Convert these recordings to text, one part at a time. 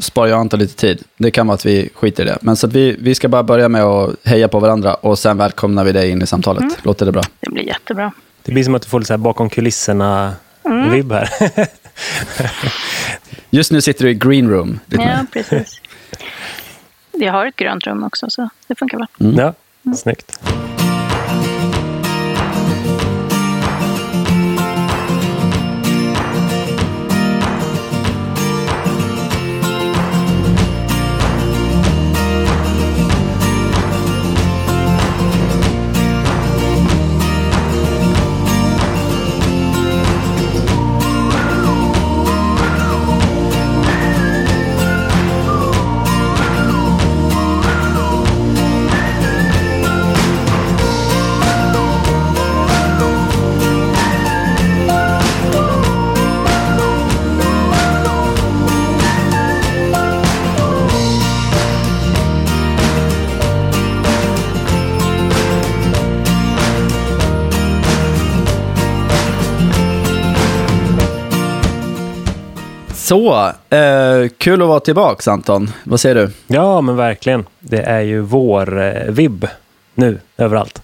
sparar jag Anton lite tid. Det kan vara att vi skiter i det. Men så att vi, vi ska bara börja med att heja på varandra och sen välkomnar vi dig in i samtalet. Mm. Låter det bra? Det blir jättebra. Det blir som att du får lite så här bakom kulisserna-vibb här. Just nu sitter du i green room. Ja, mer. precis. Jag har ett grönt rum också, så det funkar bra. Ja, snyggt. Så, eh, kul att vara tillbaka Anton. Vad säger du? Ja, men verkligen. Det är ju vår eh, vibb nu, överallt.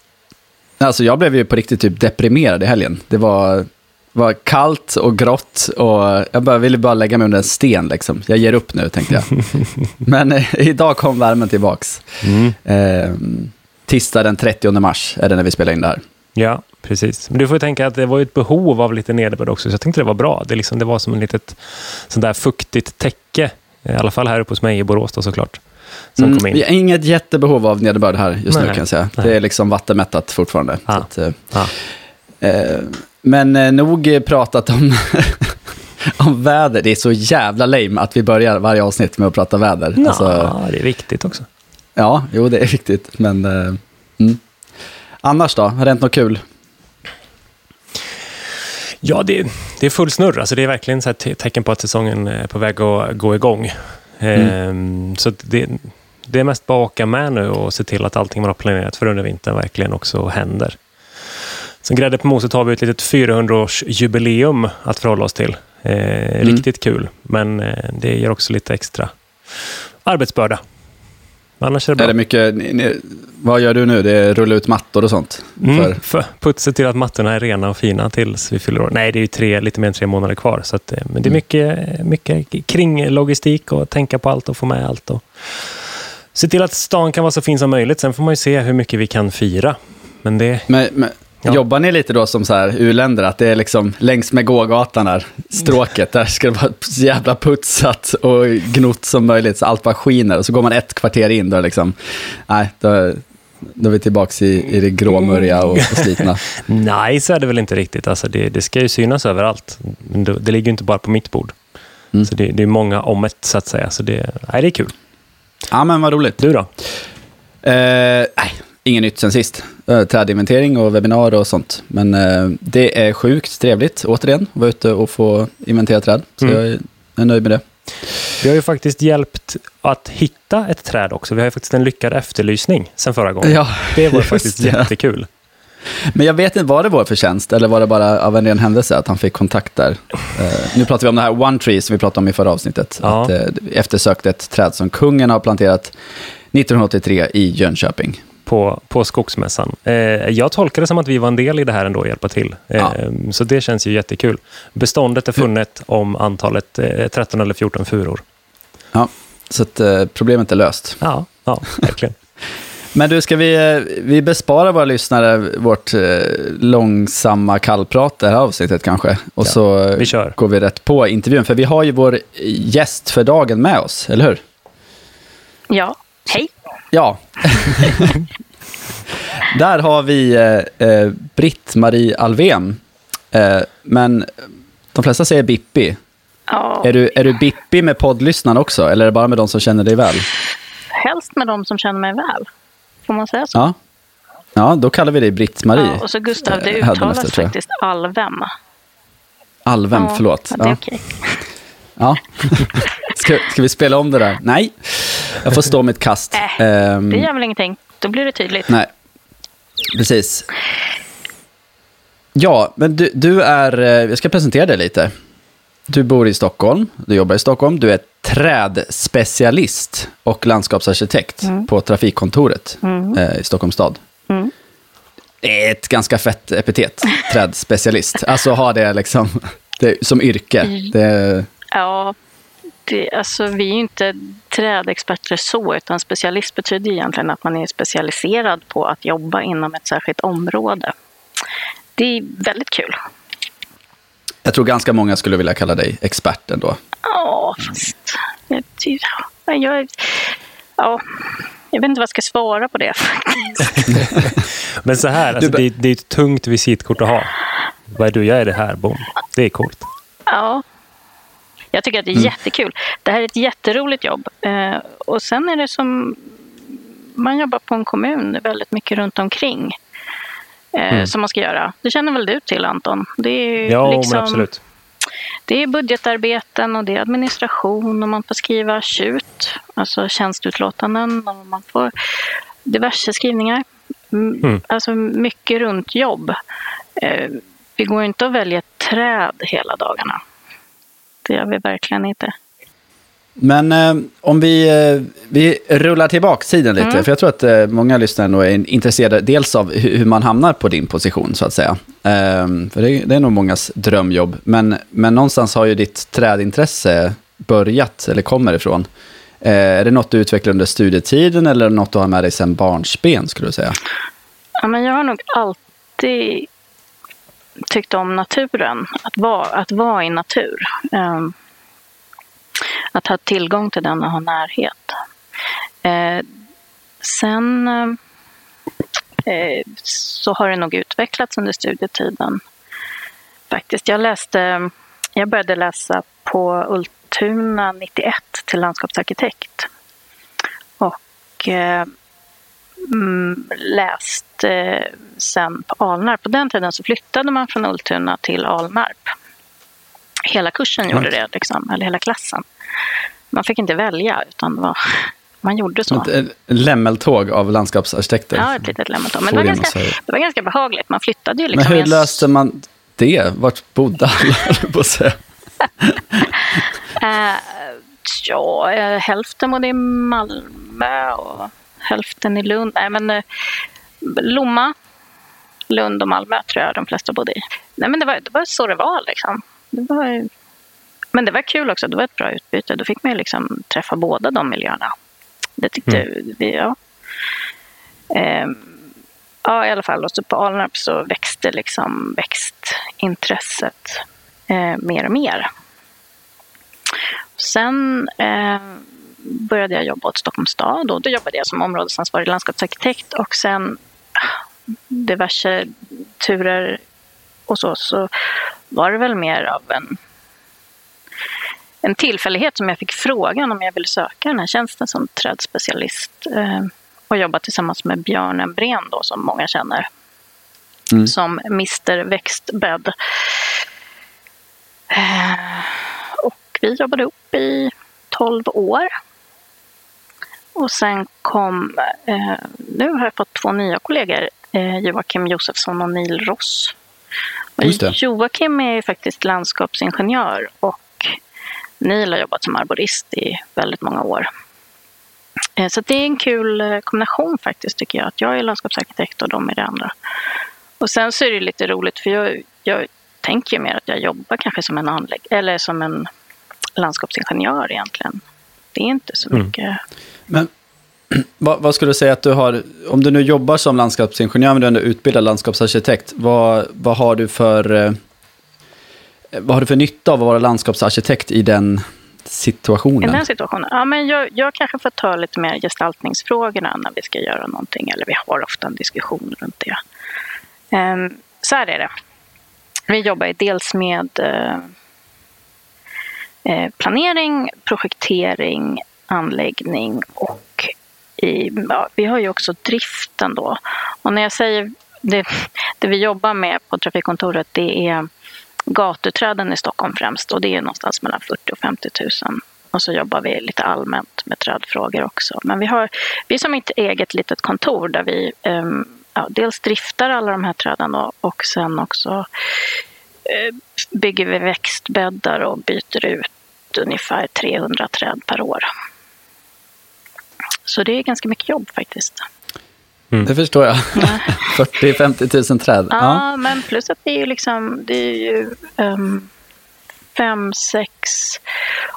Alltså jag blev ju på riktigt typ deprimerad i helgen. Det var, var kallt och grått och jag bara, ville bara lägga mig under en sten liksom. Jag ger upp nu tänkte jag. Men eh, idag kom värmen tillbaks. Eh, tisdag den 30 mars är det när vi spelar in det här. Ja, precis. Men du får ju tänka att det var ett behov av lite nederbörd också, så jag tänkte det var bra. Det, liksom, det var som ett litet sånt där fuktigt täcke, i alla fall här uppe hos mig i Borås då, såklart, som Mm, kom in. inget jättebehov av nederbörd här just nu Nej, kan jag säga. nej. Det är liksom vattenmättat fortfarande. Så att, eh, Ja. Eh, men eh, nog pratat om, om väder. Det är så jävla lame att vi börjar varje avsnitt med att prata väder. Ja, Alltså, det är viktigt också. ja, jo det är viktigt. Men eh, mm. annars då? Har det hänt något kul? Ja, det, det är full snurr. Alltså, det är verkligen så här te- tecken på att säsongen är på väg att gå igång. Ehm, så det, det är mest bara att åka med nu och se till att allting man har planerat för under vintern verkligen också händer. Som grädde på moset har vi ett litet 400-årsjubileum att förhålla oss till. Eh, Riktigt kul, men eh, det ger också lite extra arbetsbörda. Annars är det bra. Är det mycket, ni, ni, vad gör du nu? Det är rulla ut mattor och sånt? Mm, För, för putsa till att mattorna är rena och fina tills vi fyller år. Nej, det är ju tre, lite mer än tre månader kvar. Så att, eh, men det är mycket, mycket kring logistik och tänka på allt och få med allt. Och se till att stan kan vara så fin som möjligt. Sen får man ju se hur mycket vi kan fira. Men det, men, men, Ja. Jobbar ni lite då som så här u-länder, att det är liksom längs med gågatan där, stråket, där ska det vara så jävla putsat och gnott som möjligt, så allt bara skiner. Och så går man ett kvarter in, då liksom, nej, då, då är vi tillbaka i, i det gråmörja och, och slitna. nej, så är det väl inte riktigt. Alltså det, det ska ju synas överallt. Det, det ligger ju inte bara på mitt bord. Mm. Så det, det är många om ett, så att säga. Så det, nej, det är kul. Ja, men vad roligt. Du då? Eh, nej, inget nytt sen sist. Eh, trädinventering och webbinar och sånt. Men eh, det är sjukt trevligt, återigen, att vara ute och få inventera träd. Så Mm. jag är, nöjd med det. Vi har ju faktiskt hjälpt att hitta ett träd också. Vi har ju faktiskt en lyckad efterlysning sen förra gången. Ja, det var faktiskt det. jättekul. Men jag vet inte, var det vår förtjänst eller var det bara av en ren händelse att han fick kontakt där? Eh, nu pratar vi om det här One Tree som vi pratade om i förra avsnittet. Ja. Att, eh, eftersökte ett träd som kungen har planterat 1983 i Jönköping. På, på Skogsmässan. Eh, jag tolkar det som att vi var en del i det här ändå och hjälpa till. Eh, Ja. Så det känns ju jättekul. Beståndet är funnet om antalet eh, 13 eller 14 furor. Ja, så att, eh, problemet är löst. Ja, ja verkligen. Men du, ska vi, eh, vi bespara våra lyssnare vårt eh, långsamma kallprat det här avsnittet kanske? Och Ja, så vi kör. går vi rätt på intervjun. För vi har ju vår gäst för dagen med oss, eller hur? Ja, hej. Ja. Där har vi eh, eh, Britt-Marie Alvén. Eh, men de flesta säger Bippi. Ja, Är du, är du Bippi med poddlyssnarna också? Eller är det bara med de som känner dig väl? helst med de som känner mig väl. Får man säga så? Ja, ja då kallar vi dig Britt-Marie. Ja, och så Gustav, det Eh, uttalas jag. faktiskt Alvem. Alvem, Ja, förlåt. Ja, det är okej. Ja. Ska, ska vi spela om det där? Nej, jag får stå mitt kast. Äh, Ehm, Det gör väl ingenting. Då blir det tydligt. Nej, precis. Ja, men du, du är, eh, jag ska presentera dig lite. du bor i Stockholm, du jobbar i Stockholm, du är trädspecialist och landskapsarkitekt Mm. på Trafikkontoret Mm. eh, i Stockholms stad. Mm. Det är ett ganska fett epitet, trädspecialist. Alltså ha det liksom det, som yrke. Mm. Det, Ja, det, alltså, vi är ju inte trädexperter så, utan specialist betyder egentligen att man är specialiserad på att jobba inom ett särskilt område. Det är väldigt kul. jag tror ganska många skulle vilja kalla dig expert ändå. Ja, fast... Jag, jag, jag, ja, jag vet inte vad jag ska svara på det faktiskt. Men så här, alltså, Du- det, det är ett tungt visitkort att ha. Vad är du? Jag är det här. Bom. Det är coolt. Ja. Jag tycker att det är jättekul. Det här är ett jätteroligt jobb. Eh, och sen är det som... Man jobbar på en kommun väldigt mycket runt omkring. Eh, Som man ska göra. Det känner väl du till Anton? Det är Ja, liksom, absolut. Det är budgetarbeten och det är administration och man får skriva tjut, alltså tjänsteutlåtanden och man får diverse skrivningar. Mm. Mm. Alltså mycket runt jobb. Eh, vi går inte att välja träd hela dagarna. Det gör vi verkligen inte. Men eh, om vi, eh, vi rullar tillbaka tiden lite, Mm. för jag tror att eh, många lyssnare nog är intresserade dels av hur, hur man hamnar på din position, så att säga. Eh, för det, det är nog mångas drömjobb, men, men någonstans har ju ditt trädintresse börjat, eller kommer ifrån. Eh, är det något du utvecklar under studietiden, eller något du har med dig sedan barnsben, skulle du säga? Ja, men jag har nog alltid tyckt om naturen, att vara, att vara i natur. Ehm, att ha tillgång till den och ha närhet. Eh, sen eh, så har det nog utvecklats under studietiden. Faktiskt, jag läste, jag började läsa på Ultuna 91 till landskapsarkitekt. Och eh, läst eh, sen på Alnarp. På den tiden så flyttade man från Ultuna till Alnarp. Hela kursen gjorde det, liksom, eller hela klassen. Man fick inte välja, utan var, man gjorde så. Ett, lämmeltåg av landskapsarkitekter. Ja, ett litet lämmeltåg. Men det var, ganska, det var ganska behagligt. Man flyttade ju Men liksom i hur löste man det? Vart bodde alla, på att säga. Eh, ja, eh, hälften bodde i Malmö och hälften i Lund. Nej, men eh, Lomma, Lund och Malmö tror jag de flesta bodde i. Nej, men det var, det var så det var liksom. Det var, men det var kul också. Det var ett bra utbyte. Då fick man ju liksom träffa båda de miljöerna. Det tyckte vi, ja. Ehm, ja, i alla fall. Och så på Alnarp så växte liksom växtintresset eh, mer och mer. Sen eh, började jag jobba åt Stockholms stad och då jobbade jag som områdesansvarig landskapsarkitekt och sen ah, diverse turer och så, så var det väl mer av en, en tillfällighet som jag fick frågan om jag ville söka den här tjänsten som trädspecialist eh, och jobba tillsammans med Björn Embrén då, som många känner Mm. som Mr Växtbädd. Eh, och vi jobbade ihop i 12 år. Och sen kom, eh, nu har jag fått två nya kollegor, eh, Joakim Josefsson och Neil Ross. Joakim är ju faktiskt landskapsingenjör och Neil har jobbat som arborist i väldigt många år. Eh, Så det är en kul kombination faktiskt tycker jag, att jag är landskapsarkitekt och de är det andra. Och sen så är det lite roligt för jag, jag tänker mer att jag jobbar kanske som en anlägg eller som en landskapsingenjör egentligen. Det är inte så Mm. Men vad, vad skulle du säga att du har, om du nu jobbar som landskapsingenjör men du är ändå utbildad landskapsarkitekt, vad, vad, har du för, eh, vad har du för nytta av att vara landskapsarkitekt i den I situationen? den situationen. Ja, men jag, jag kanske får ta lite mer gestaltningsfrågorna när vi ska göra någonting. Eller vi har ofta en diskussion runt det. Ehm, så här är det. Vi jobbar dels med eh, eh, planering, projektering, anläggning och i, ja, vi har ju också driften då. Och när jag säger det, det vi jobbar med på trafikkontoret det är gatuträden i Stockholm främst och det är någonstans mellan 40 och 50 000. Och så jobbar vi lite allmänt med trädfrågor också. Men vi har vi är som ett eget litet kontor där vi eh, ja, dels driftar alla de här träden då, och sen också eh, bygger vi växtbäddar och byter ut ungefär 300 träd per år. Så det är ganska mycket jobb faktiskt. Mm. Det förstår jag. Ja. 40-50 000 träd. Ja, ja, men plus att det är ju liksom, det är ju um, fem, sex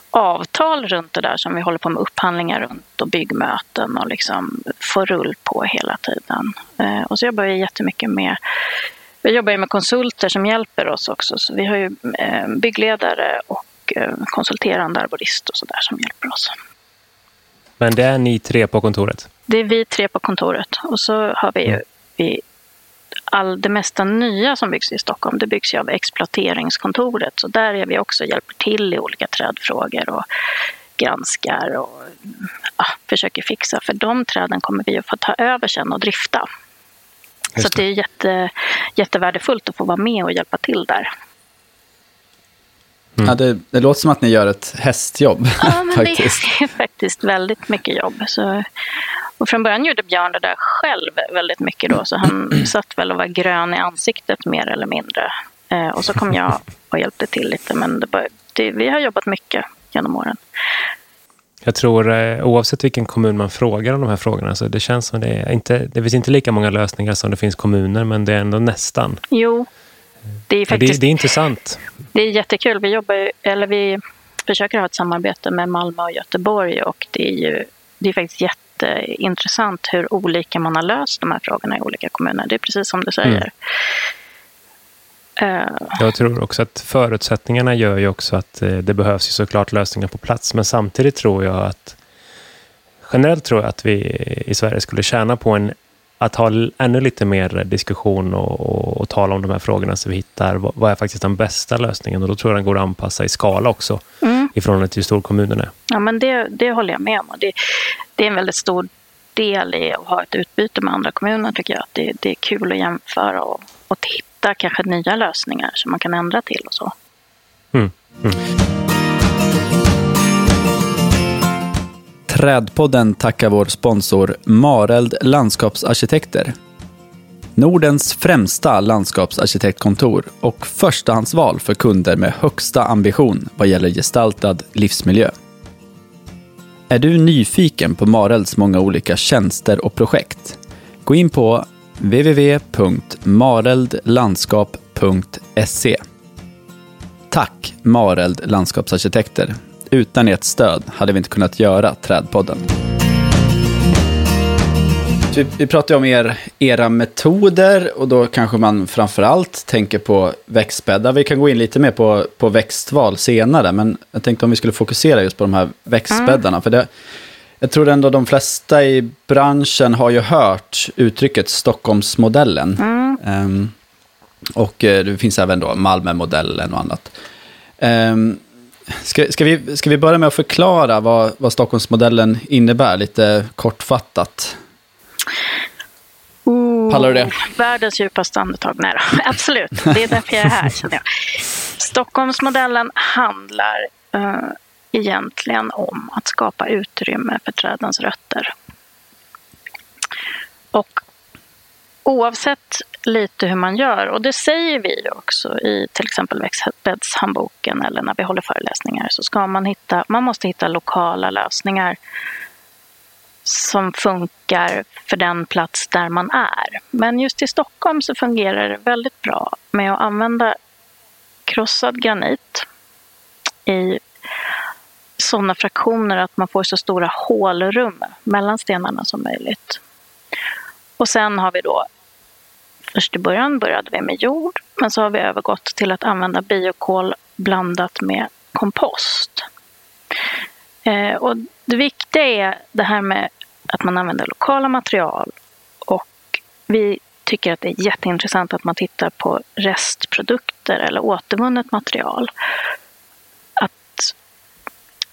avtal runt det där som vi håller på med upphandlingar runt och byggmöten och liksom får rull på hela tiden. Uh, och så jobbar vi jättemycket med vi jobbar ju med konsulter som hjälper oss också. Så vi har ju uh, byggledare och uh, konsulterande arborist och sådär som hjälper oss. Men det är ni tre på kontoret? Det är vi tre på kontoret. Och så har vi ju mm. vi, all, det mesta nya som byggs i Stockholm, det byggs ju av exploateringskontoret. Så där är vi också hjälper till i olika trädfrågor och granskar och ja, försöker fixa. För de träden kommer vi att få ta över sen och drifta. Så det. det är jätte, jättevärdefullt att få vara med och hjälpa till där. Mm. Ja, det, det, låter som att ni gör ett hästjobb. Ja, men faktiskt. det är faktiskt väldigt mycket jobb. Så, och från början gjorde Björn det där själv väldigt mycket då, så han satt väl och var grön i ansiktet mer eller mindre. Eh, och så kom jag och hjälpte till lite, men det bara, det, vi har jobbat mycket genom åren. Jag tror eh, oavsett vilken kommun man frågar om de här frågorna så det känns som det är inte, det finns inte lika många lösningar som det finns kommuner men det är ändå nästan. Jo, det är, faktiskt, det, det är intressant. Det är jättekul. Vi, jobbar, eller vi försöker ha ett samarbete med Malmö och Göteborg och det är ju det är faktiskt jätteintressant hur olika man har löst de här frågorna i olika kommuner. Det är precis som du säger. Mm. Uh. Jag tror också att förutsättningarna gör ju också att eh, det behövs ju såklart lösningar på plats. Men samtidigt tror jag att generellt tror jag att vi i Sverige skulle tjäna på en att ha ännu lite mer diskussion och, och, och, tala om de här frågorna så vi hittar vad, vad är faktiskt den bästa lösningen. Och då tror jag den går att anpassa i skala också mm. i förhållande till hur stor kommunen är. Ja, men det, det håller jag med om. Det, det är en väldigt stor del i att ha ett utbyte med andra kommuner tycker jag. Det, det är kul att jämföra och, och hitta kanske nya lösningar som man kan ändra till och så. Mm. Mm. Trädpodden tackar vår sponsor Mareld Landskapsarkitekter. Nordens främsta landskapsarkitektkontor och förstahandsval för kunder med högsta ambition vad gäller gestaltad livsmiljö. Är du nyfiken på Marelds många olika tjänster och projekt? Gå in på www.mareldlandskap.se. Tack Mareld Landskapsarkitekter utan ert stöd hade vi inte kunnat göra Trädpodden. Vi, vi pratar ju om er, era metoder och då kanske man framförallt tänker på växtbäddar. Vi kan gå in lite mer på, på växtval senare, men jag tänkte om vi skulle fokusera just på de här växtbäddarna. Mm. För det, jag tror ändå de flesta i branschen har ju hört uttrycket Stockholmsmodellen. Mm. Um, och eh, det finns även då Malmömodellen och annat. Um, Ska, ska, vi, ska vi börja med att förklara vad, vad Stockholmsmodellen innebär, lite kortfattat? Oh, Pallar du det? Världens djupaste andetag. Nej då. Absolut, det är därför jag är här känner jag. Stockholmsmodellen handlar uh, egentligen om att skapa utrymme för trädens rötter. Och oavsett lite hur man gör, och det säger vi också i till exempel växtbäddshandboken eller när vi håller föreläsningar, så ska man hitta, man måste hitta lokala lösningar som funkar för den plats där man är. Men just i Stockholm så fungerar det väldigt bra med att använda krossad granit i sådana fraktioner att man får så stora hålrum mellan stenarna som möjligt. Och sen har vi då Först i början började vi med jord, men så har vi övergått till att använda biokol blandat med kompost. Eh, och det viktiga är det här med att man använder lokala material och vi tycker att det är jätteintressant att man tittar på restprodukter eller återvunnet material. Att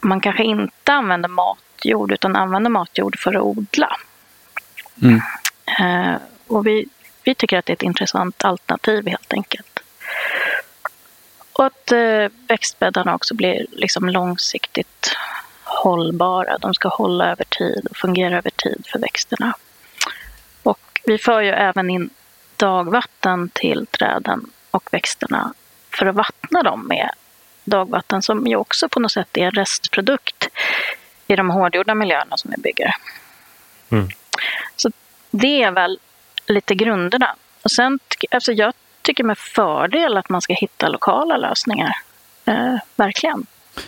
man kanske inte använder matjord utan använder matjord för att odla. Mm. Eh, och vi vi tycker att det är ett intressant alternativ helt enkelt. Och att eh, växtbäddarna också blir liksom långsiktigt hållbara. De ska hålla över tid och fungera över tid för växterna. Och vi för ju även in dagvatten till träden och växterna för att vattna dem med dagvatten som ju också på något sätt är en restprodukt i de hårdgjorda miljöerna som vi bygger. Mm. Det är väl lite grunderna. Och sen, alltså jag tycker med fördel att man ska hitta lokala lösningar. Eh, verkligen.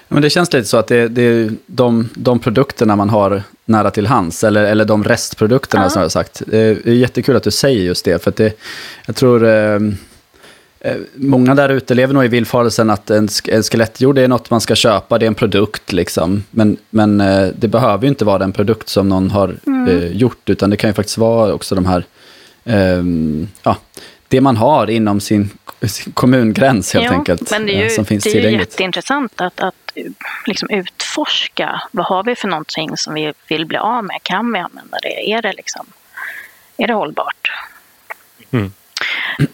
Men det känns lite så att det, det är de, de produkterna man har nära till hands, eller, eller de restprodukterna Ja. som jag har sagt. Det är jättekul att du säger just det, för det, jag tror eh, eh, många där ute lever nog i villfarelsen att en, sk- en skelettjord är något man ska köpa, det är en produkt liksom. Men, men eh, det behöver ju inte vara den produkt som någon har eh, gjort, utan det kan ju faktiskt vara också de här, ehm, ja, det man har inom sin, sin kommungräns helt Ja, enkelt, Men det är eh, ju, som finns det är ju tillgängligt. jätteintressant att, att liksom utforska vad har vi för någonting som vi vill bli av med. Kan vi använda det? Är det, liksom, är det hållbart? Mm.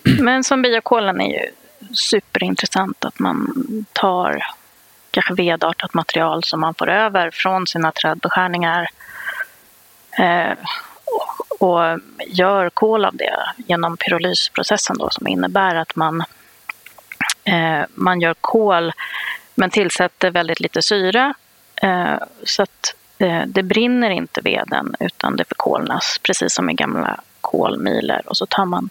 Men som biokolen är ju superintressant att man tar kanske vedartat material som man får över från sina trädbeskärningar eh, och, och gör kol av det genom pyrolysprocessen då, som innebär att man Eh, man gör kol men tillsätter väldigt lite syre eh, så att eh, det brinner inte veden utan det förkolnas precis som i gamla kolmiler och så tar man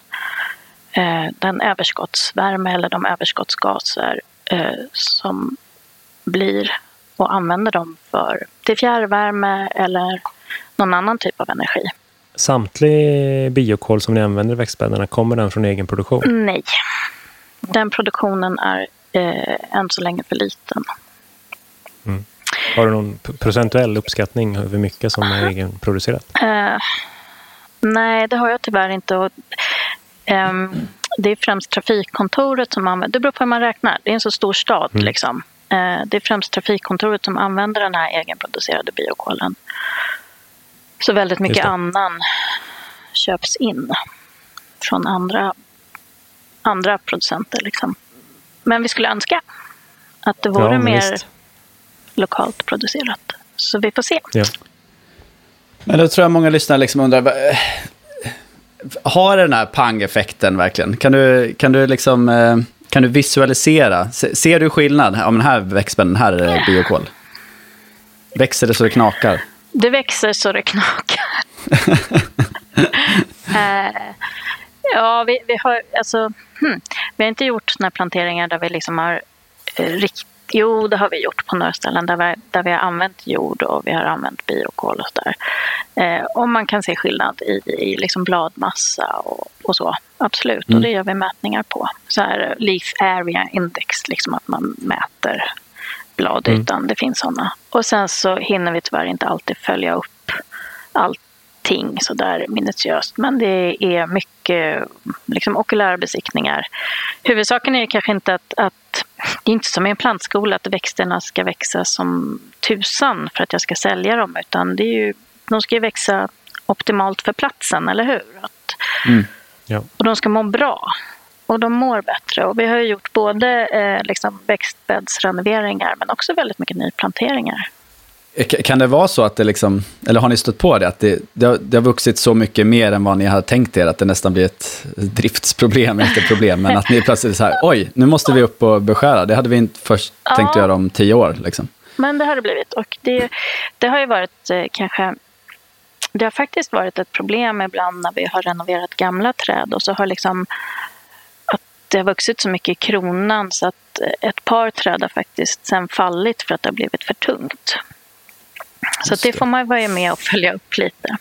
den överskottsvärme eller de överskottsgaser eh, som blir och använder dem för till fjärrvärme eller någon annan typ av energi. Samtlig biokol som ni använder i växtbäddarna, kommer den från egen produktion? Nej, den produktionen är eh, än så länge för liten. Har du någon procentuell uppskattning över hur mycket som är egenproducerat? Eh, nej, det har jag tyvärr inte. Och, det är främst trafikkontoret som använder, det beror på hur man räknar. Det är en så stor stad Mm. liksom. Eh, det är främst trafikkontoret som använder den här egenproducerade biokolen. Så väldigt mycket annan köps in från andra, andra producenter. Liksom. Men vi skulle önska att det vore men mer visst. lokalt producerat. Så vi får se. Ja. Men då tror jag många lyssnare liksom undrar, eh, har den här pang-effekten verkligen? Kan du, kan du liksom, eh, kan du visualisera? Se- Ser du skillnad? Ja, men här växer den här är biokol. Växer det så det knakar? Det växer så det knakar. eh, ja, vi, vi har alltså, hmm, vi har inte gjort här planteringar där vi liksom har eh, rikt, Jo, det har vi gjort på några ställen där vi, där vi har använt jord och vi har använt biokol och där. Eh, och man kan se skillnad i, i liksom bladmassa och, och så. Absolut, och det gör vi mätningar på. Så här leaf area index, liksom att man mäter bladytan. Det finns sådana. Och sen så hinner vi tyvärr inte alltid följa upp allting så där minutiöst. Men det är mycket liksom, okulärbesiktningar. Huvudsaken är kanske inte att, att det är inte som i en plantskola att växterna ska växa som tusan för att jag ska sälja dem. Utan det är ju, de ska ju växa optimalt för platsen, eller hur? Att, Ja. och de ska må bra. Och de mår bättre. Och vi har ju gjort både eh, liksom växtbäddsrenoveringar men också väldigt mycket nyplanteringar. Eh, Kan det vara så att det liksom, eller har ni stött på det, att det, det, har, det har vuxit så mycket mer än vad ni hade tänkt er, att det nästan blir ett driftsproblem efter problem, men att ni plötsligt så här, oj, nu måste vi upp och beskära, det hade vi inte först Ja. tänkt göra om tio år. Liksom. Men det har det blivit. Och det, det har ju varit eh, kanske... Det har faktiskt varit ett problem ibland när vi har renoverat gamla träd och så har liksom att det har vuxit så mycket i kronan så att ett par träd har faktiskt sen fallit för att det har blivit för tungt. Så det får man vara med och följa upp lite.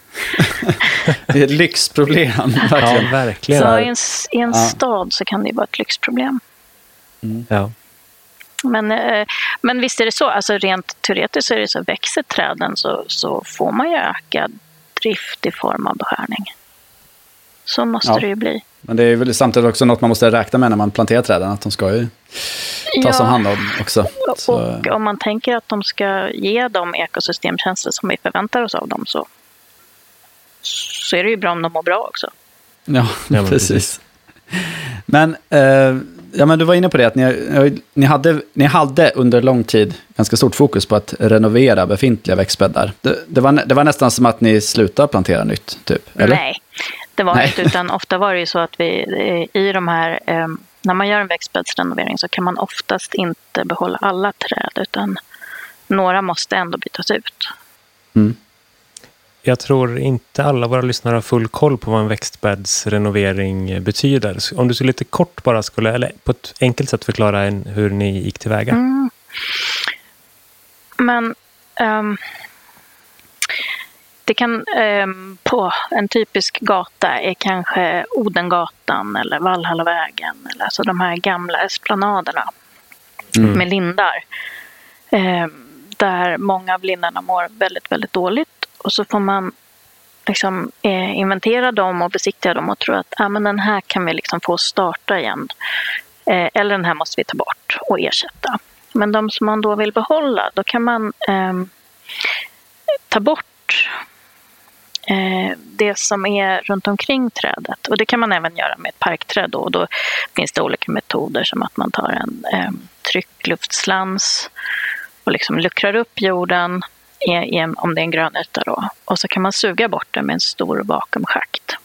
Det är ett lyxproblem, ja, verkligen. verkligen. Så i en, i en Ja. stad så kan det vara ett lyxproblem. Ja. Men, eh, men visst är det så, alltså rent teoretiskt så är det så, växer träden så, så får man ju ökad drift i form av beskärning. Så måste Ja. det ju bli. Men det är väl samtidigt också något man måste räkna med när man planterar träden, att de ska ju tas om hand om också. Så, Och om man tänker att de ska ge de ekosystemtjänster som vi förväntar oss av dem så, så är det ju bra om de mår bra också. ja, men precis. Men, eh, ja, men du var inne på det, att ni, ni, hade, ni hade under lång tid ganska stort fokus på att renovera befintliga växtbäddar. Det, det, var, det var nästan som att ni slutade plantera nytt, typ? Eller? Nej, det var Nej. inte. Utan ofta var det ju så att vi eh, i de här eh, när man gör en växtbäddsrenovering så kan man oftast inte behålla alla träd utan några måste ändå bytas ut. Mm. Jag tror inte alla våra lyssnare har full koll på vad en växtbäddsrenovering betyder. Om du skulle lite kort bara skulle, eller på ett enkelt sätt förklara en, hur ni gick tillväga. Mm. Men um, det kan um, på en typisk gata är kanske Odengatan eller Valhallavägen. Eller alltså de här gamla esplanaderna mm. med lindar. Um, där många av lindarna mår väldigt, väldigt dåligt. Och så får man liksom, eh, inventera dem och besiktiga dem och tro att ah, men den här kan vi liksom få starta igen. Eh, eller den här måste vi ta bort och ersätta. Men de som man då vill behålla, då kan man eh, ta bort eh, Eh, det som är runt omkring trädet. Och det kan man även göra med ett parkträd. Då, och då finns det olika metoder som att man tar en eh, tryckluftslans och liksom luckrar upp jorden i, i om det är en grönyta då. Och så kan man suga bort den med en stor vakuumschakt.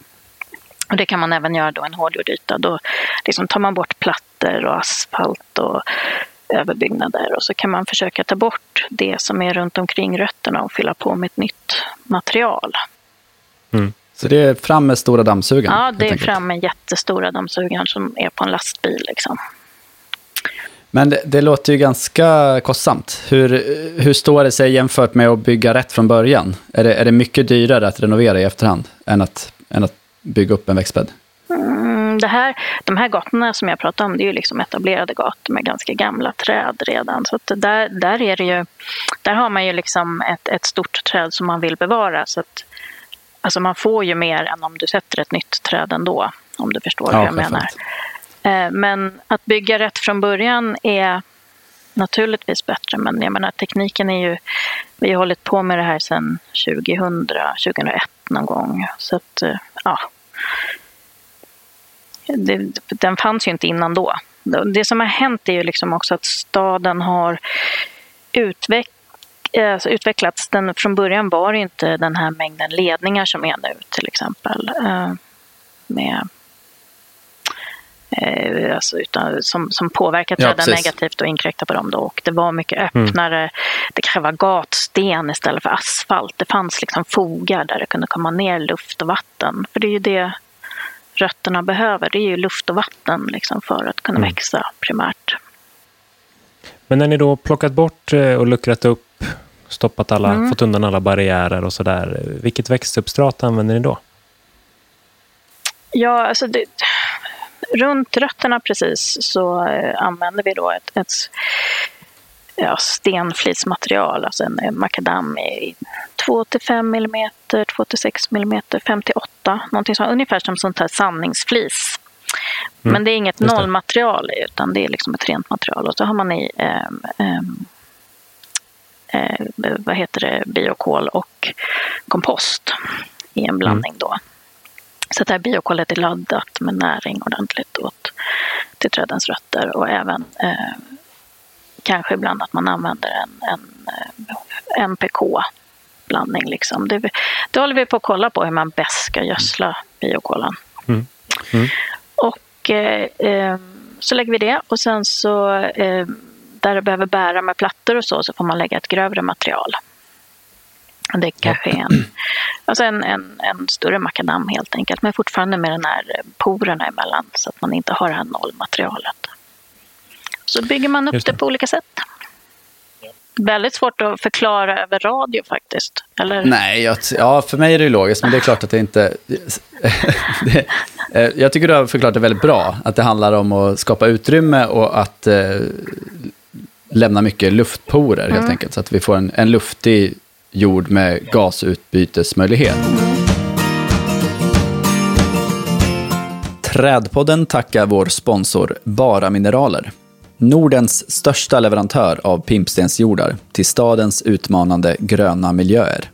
Och det kan man även göra då en hårdgjord yta, Då liksom tar man bort plattor och asfalt och överbyggnader och så kan man försöka ta bort det som är runt omkring rötterna och fylla på med ett nytt material. Mm. Så det är fram med stora dammsugaren? Ja, det är fram med jättestora dammsugaren som är på en lastbil. Liksom. Men det, det, låter ju ganska kostsamt. Hur, hur står det sig jämfört med att bygga rätt från början? Är det, är det mycket dyrare att renovera i efterhand än att, än att bygga upp en växtbädd? Mm, det här, de här gatorna som jag pratar om, det är ju liksom etablerade gator med ganska gamla träd redan. Så där, där, är det ju, där har man ju liksom ett, ett stort träd som man vill bevara. Så att, alltså man får ju mer än om du sätter ett nytt träd ändå, om du förstår ja, hur jag menar. Eh, men att bygga rätt från början är naturligtvis bättre. Men jag menar, tekniken är ju... Vi har hållit på med det här sedan 2000, 2001 någon gång. Så att, eh, ja. Det, den fanns ju inte innan då. Det som har hänt är ju liksom också att staden har utveck, alltså utvecklats. Den, från början var det inte den här mängden ledningar som är nu till exempel. Eh, med eh, alltså utan, som, som påverkar träden ja, negativt och inkräktar på dem. Då. Och det var mycket mm. öppnare. Mm. Det kanske var gatsten istället för asfalt. Det fanns liksom fogar där det kunde komma ner luft och vatten. För det är ju det rötterna behöver. Det är ju luft och vatten liksom, för att kunna mm. växa primärt. Men när ni då plockat bort eh, och luckrat upp, stoppat alla, mm. fått undan alla barriärer och sådär. Vilket växtsubstrat använder ni då? Ja, alltså det, runt rötterna precis så eh, använder vi då ett, ett ja, stenflismaterial, alltså en makadam i 2-5 mm, 2-6 mm, 5-8, någonting som ungefär som sånt här sandningsflis. Mm. Men det är inget nollmaterial utan det är liksom ett rent material. Och så har man i eh, eh, vad heter det, biokol och kompost i en blandning mm. då. Så det här biokolet är laddat med näring ordentligt åt till trädens rötter och även eh, kanske ibland att man använder en, en eh, NPK-blandning. Liksom. Det, det håller vi på att kolla på hur man bäst ska gödsla biokolen. Mm. Mm. Och eh, eh, så lägger vi det och sen så eh, där det behöver bära med plattor och så, så får man lägga ett grövre material. Det kanske är en, alltså en, en, en större makadam helt enkelt, men fortfarande med den här porerna emellan så att man inte har det här nollmaterialet. Så bygger man upp det. det. på olika sätt. Väldigt svårt att förklara över radio faktiskt, eller? Nej, jag, ja, för mig är det logiskt, men det är klart att det inte... det, eh, jag tycker du har förklarat det väldigt bra, att det handlar om att skapa utrymme och att eh, lämna mycket luftporer helt mm. enkelt, så att vi får en, en luftig jord med gasutbytesmöjlighet. Trädpodden tackar vår sponsor Bara Mineraler. Nordens största leverantör av pimpstensjordar till stadens utmanande gröna miljöer.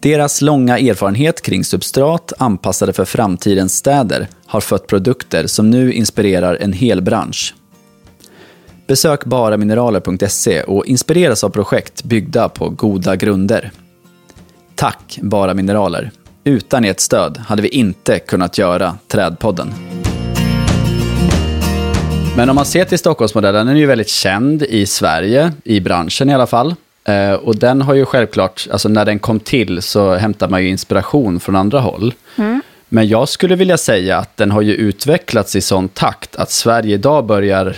Deras långa erfarenhet kring substrat anpassade för framtidens städer har fött produkter som nu inspirerar en hel bransch. Besök baramineraler.se och inspireras av projekt byggda på goda grunder. Tack Bara Mineraler. Utan ert stöd hade vi inte kunnat göra Trädpodden. Men om man ser till Stockholmsmodellen, den är ju väldigt känd i Sverige, i branschen i alla fall. Eh, och den har ju självklart, alltså när den kom till så hämtar man ju inspiration från andra håll. Mm. Men jag skulle vilja säga att den har ju utvecklats i sån takt att Sverige idag börjar,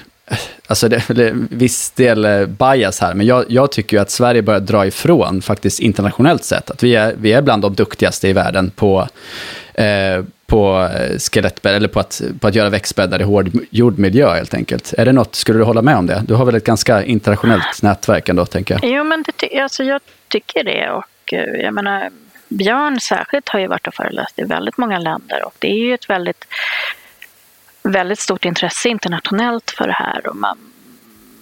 alltså det är viss del eh, bias här, men jag, jag tycker ju att Sverige börjar dra ifrån faktiskt internationellt sett. Att vi är, vi är bland de duktigaste i världen på, eh, på eh, skelettbädd, eller på att, på att göra växtbäddar i hård jordmiljö helt enkelt. Är det något, skulle du hålla med om det? Du har väl ett ganska internationellt nätverk ändå, tänker jag. Jo, men det, alltså, jag tycker det. Och eh, jag menar, Björn särskilt har ju varit och föreläst i väldigt många länder och det är ju ett väldigt, väldigt stort intresse internationellt för det här. Och man,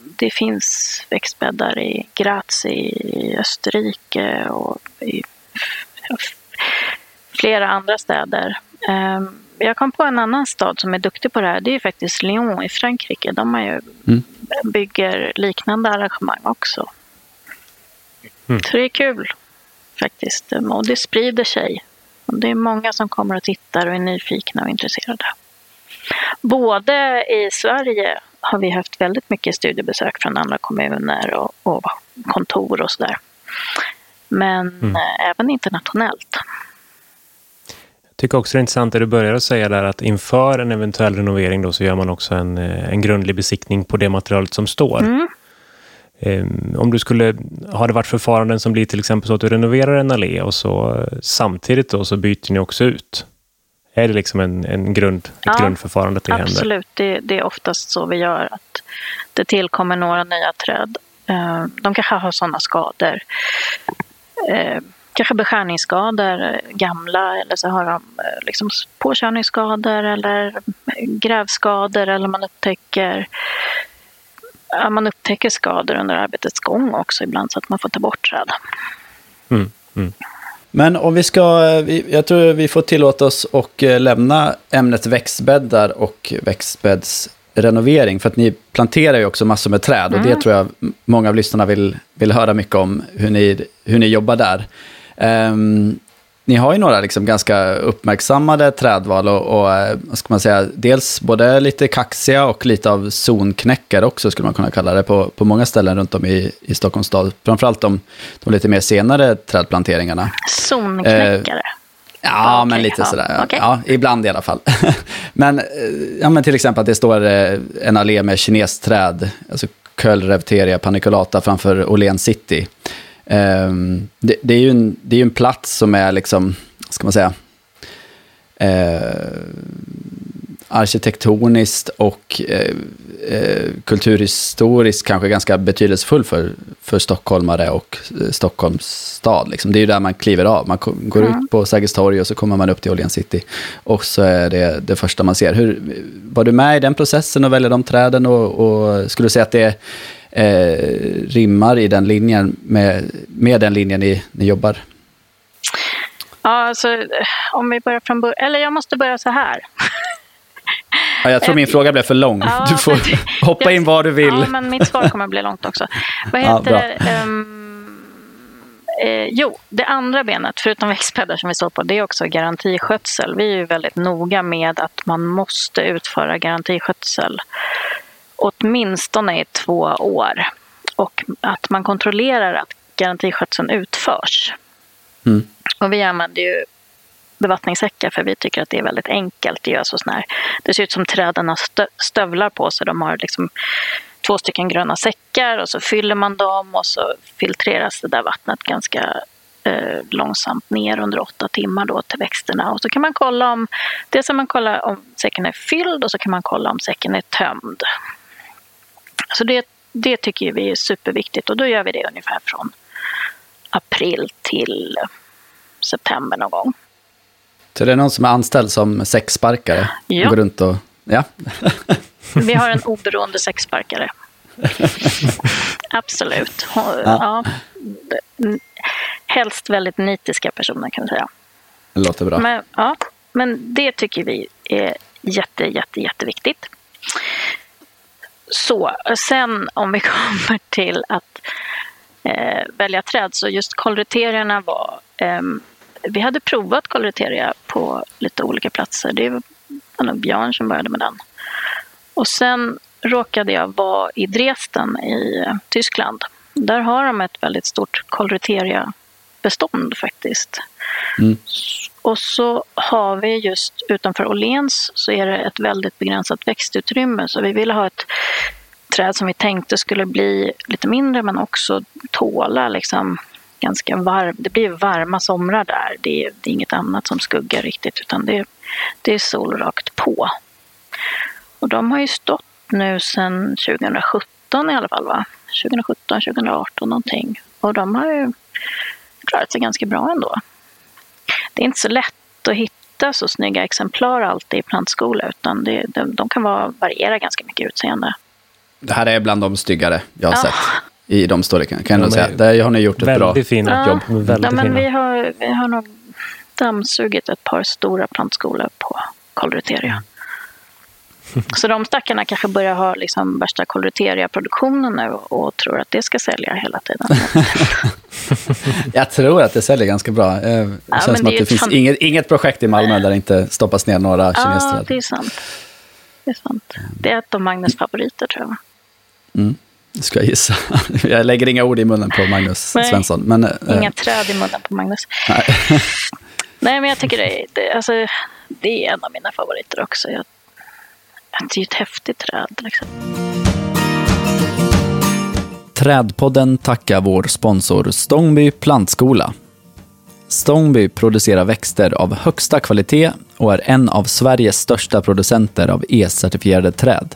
det finns växtbäddar i Graz i Österrike och i flera andra städer. Ehm, Jag kom på en annan stad som är duktig på det här. Det är faktiskt Lyon i Frankrike. De har ju, Mm. bygger liknande arrangemang också. Mm. Så det är kul faktiskt. Och det sprider sig. Och det är många som kommer och tittar och är nyfikna och intresserade. Både i Sverige har vi haft väldigt mycket studiebesök från andra kommuner och, och kontor och sådär. Men Mm. eh, även internationellt. Jag tycker också det är intressant det du börjar att säga där att inför en eventuell renovering då så gör man också en, eh, en grundlig besiktning på det materialet som står. Mm. Eh, Om du skulle, har det varit förfaranden som blir till exempel så att du renoverar en allé och så eh, samtidigt då så byter ni också ut? Är det liksom en, en grund, ett Ja, grundförfarande det händer? Absolut, det, det är oftast så vi gör. att Det tillkommer några nya träd. Eh, De kanske har sådana skador. Eh, Kanske beskärningsskador, gamla, eller så har de eh, liksom påkörningsskador eller grävskador eller man upptäcker man upptäcker skador under arbetets gång också ibland så att man får ta bort träd. Mm, mm. Men om vi ska, vi- jag tror vi får tillåta oss att eh, lämna ämnet växtbäddar och växtbäddsrenovering. För att ni planterar ju också massor med träd och det tror jag många av lyssnarna vill, vill höra mycket om, hur ni, hur ni jobbar där. Ehm, ni har ju några liksom ganska uppmärksammade trädval och, och eh, vad ska man säga, dels både lite kaxiga och lite av zonknäckare också skulle man kunna kalla det på, på många ställen runt om i, i Stockholms stad. Framförallt de, de lite mer senare trädplanteringarna. Zonknäckare. Ja, Okej, men lite ja, sådär. okej. Ja, ibland i alla fall. men, eh, ja, men till exempel att det står eh, en allé med kinesträd, alltså Köllrevteria paniculata framför Åhléns city. Ehm, det, det är ju en, det är en plats som är liksom, ska man säga, eh, arkitektoniskt och eh, eh, kulturhistoriskt kanske ganska betydelsefull för, för stockholmare och eh, Stockholms stad. Liksom. Det är ju där man kliver av. Man går ut på Sergels torg och så kommer man upp till Åhléns city. Och så är det det första man ser. Hur, var du med i den processen och välja de träden? Och, och skulle du säga att det eh, rimmar i den linjen med, med den linjen ni, ni jobbar? Ja, alltså, om vi börjar från början. Eller jag måste börja så här. Ja, jag tror min fråga blev för lång. Ja, du får men- hoppa in var du vill. Ja, men mitt svar kommer att bli långt också. Vad Ja, heter bra. det? Ehm, eh, jo, det andra benet, förutom växtbäddar som vi står på, det är också garantiskötsel. Vi är ju väldigt noga med att man måste utföra garantiskötsel åtminstone i två år. Och att man kontrollerar att garantiskötseln utförs. Mm. Och vi använder ju bevattningssäckar för vi tycker att det är väldigt enkelt. Det, gör så sån här, det ser ut som träden har stö- stövlar på sig. De har liksom två stycken gröna säckar och så fyller man dem och så filtreras det där vattnet ganska eh, långsamt ner under åtta timmar då till växterna. Och så kan man kolla om, dels kan man kolla om säcken är fylld och så kan man kolla om säcken är tömd. Så det, det tycker vi är superviktigt och då gör vi det ungefär från april till september någon gång. Så det är någon som är anställd som sexsparkare? Ja. Går runt och... Ja. Vi har en oberoende sexsparkare. Absolut. Hon- Ja. Helst väldigt nitiska personer kan jag säga. Det låter bra. Men, ja, men det tycker vi är jätte, jätte, jätteviktigt. Så, sen om vi kommer till att eh, välja träd så just kolriterierna var... Eh, vi hade provat kolriteria på lite olika platser. Det var nog Björn som började med den. Och sen råkade jag vara i Dresden i eh, Tyskland. Där har de ett väldigt stort Colreteria-bestånd faktiskt. Mm. Och så har vi just utanför Åhléns så är det ett väldigt begränsat växtutrymme så vi ville ha ett träd som vi tänkte skulle bli lite mindre men också tåla liksom ganska varm. Det blir varma somrar där. Det är, det är inget annat som skuggar riktigt utan det, det är sol rakt på. Och de har ju stått nu sedan 2017 i alla fall va? 2017, 2018 någonting. Och de har ju klarat sig ganska bra ändå. Det är inte så lätt att hitta så snygga exemplar alltid i plantskola utan det, de, de kan vara, variera ganska mycket utseende. Det här är bland de styggare jag har Ja. sett i de storlekarna, kan jag säga. Där har ni gjort ett bra... Fina jobb. Väldigt ja, men fina. vi, har, vi har nog dammsugit ett par stora plantskolor på Colreteria. Så de stackarna kanske börjar ha liksom värsta Colreteria-produktionen nu och tror att det ska sälja hela tiden. Jag tror att det säljer ganska bra. Eh, Det men känns som det att det finns inget, inget projekt i Malmö där det inte stoppas ner några Ja, kinesträd. det är sant. Det är sant. Det är ett av Magnus favoriter tror jag. Det ska jag gissa. Jag lägger inga ord i munnen på Magnus Nej. Svensson. Men, eh, Inga träd i munnen på Magnus. nej. Nej, men jag tycker det, det, alltså, det är en av mina favoriter också. Jag, det är ett häftigt träd. Liksom. Trädpodden tackar vår sponsor Stångby plantskola. Stångby producerar växter av högsta kvalitet och är en av Sveriges största producenter av E-certifierade träd.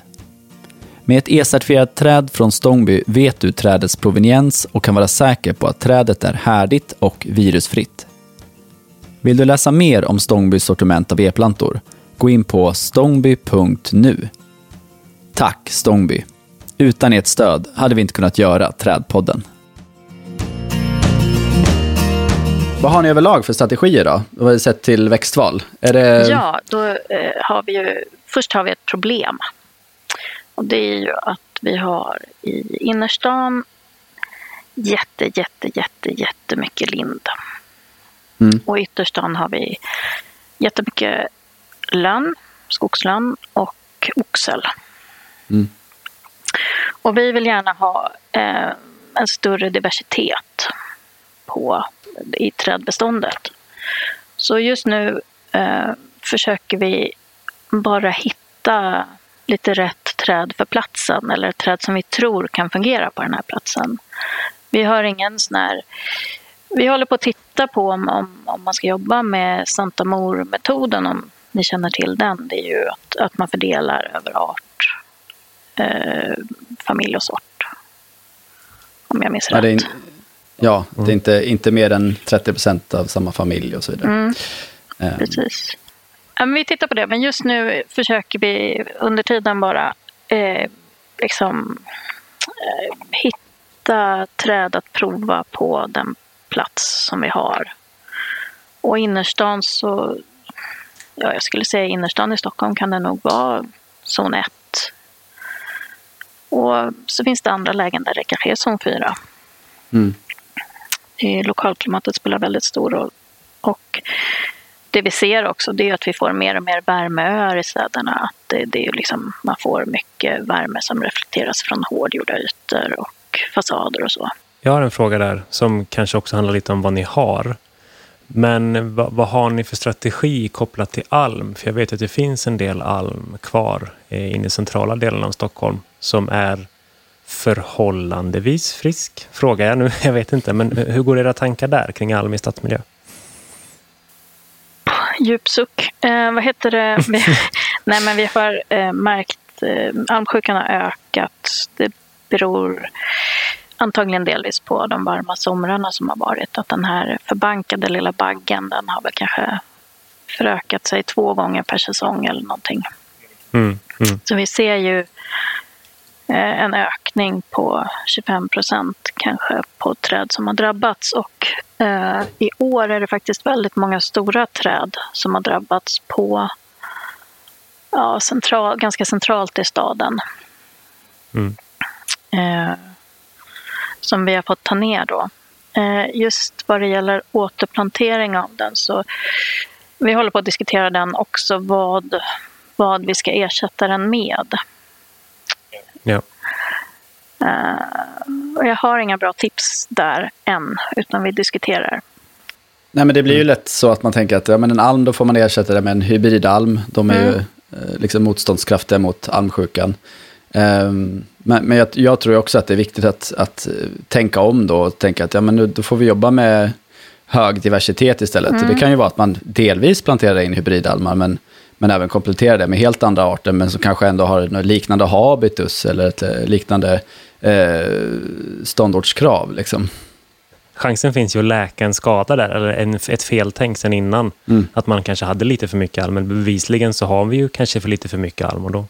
Med ett E-certifierat träd från Stångby vet du trädets proveniens och kan vara säker på att trädet är härdigt och virusfritt. Vill du läsa mer om Stångbys sortiment av e-plantor? Gå in på stångby.nu. Tack Stångby! Utan ert stöd hade vi inte kunnat göra Trädpodden. Vad har ni överlag för strategier då? Vad har sett till växtval? Det... Ja, då eh, har vi ju, först har vi ett problem. Och det är ju att vi har i innerstan jätte, jätte, jätte, jättemycket lind. Mm. Och i ytterstan har vi jättemycket lönn, skogslönn och oxel. Mm. Och vi vill gärna ha eh, en större diversitet på, i trädbeståndet. Så just nu eh, försöker vi bara hitta lite rätt träd för platsen eller träd som vi tror kan fungera på den här platsen. Vi har ingen sån här... Vi håller på att titta på om, om, om man ska jobba med Santa Mor-metoden, om ni känner till den. Det är ju att, att man fördelar över art, eh, familj och sort. Om jag minns Ja, rätt. det är, ja, det är inte, inte mer än 30 procent av samma familj och så vidare. Mm. Eh, Precis. Ja, men vi tittar på det, men just nu försöker vi under tiden bara eh, liksom, eh, hitta träd att prova på den plats som vi har. Och innerstan så, ja, jag skulle säga innerstan i Stockholm kan det nog vara zon 1. Och så finns det andra lägen där det kanske är zon 4. Mm. Lokalklimatet spelar väldigt stor roll. Och det vi ser också det är att vi får mer och mer värmeöar i städerna. Att det, det är ju liksom, man får mycket värme som reflekteras från hårdgjorda ytor och fasader och så. Jag har en fråga där som kanske också handlar lite om vad ni har. Men vad, vad har ni för strategi kopplat till alm? För jag vet att det finns en del alm kvar eh, inne i centrala delen av Stockholm som är förhållandevis frisk. Frågar jag nu, jag vet inte. Men hur går era tankar där kring alm i stadsmiljö? Djup suck. Eh, vad heter det? Nej, men vi har eh, märkt eh, almsjukan har ökat. Det beror antagligen delvis på de varma somrarna som har varit. Att den här förbankade lilla baggen den har väl kanske förökat sig två gånger per säsong eller någonting. Mm, mm. Så vi ser ju eh, en ökning på 25 procent kanske på träd som har drabbats. Och eh, i år är det faktiskt väldigt många stora träd som har drabbats på ja, central, ganska centralt i staden. Mm. Eh, som vi har fått ta ner då. Eh, just vad det gäller återplantering av den så vi håller på att diskutera den också, vad, vad vi ska ersätta den med. Ja. Uh, och jag har inga bra tips där än, utan vi diskuterar. Nej, men det blir ju lätt så att man tänker att ja, men en alm, då får man ersätta det med en hybridalm. De är mm. ju eh, liksom motståndskraftiga mot almsjukan. Um, men, men jag, jag, tror också att det är viktigt att, att tänka om då och tänka att ja, men nu, då får vi jobba med hög diversitet istället. Mm. Det kan ju vara att man delvis planterar in hybridalmar, men, men även kompletterar det med helt andra arter, men som kanske ändå har något liknande habitus eller ett eh, liknande eh, ståndortskrav. Liksom. Chansen finns ju att läka en skada där, eller en, ett feltänk sen innan. Mm. Att man kanske hade lite för mycket alm, men bevisligen så har vi ju kanske för lite för mycket alm. Och då,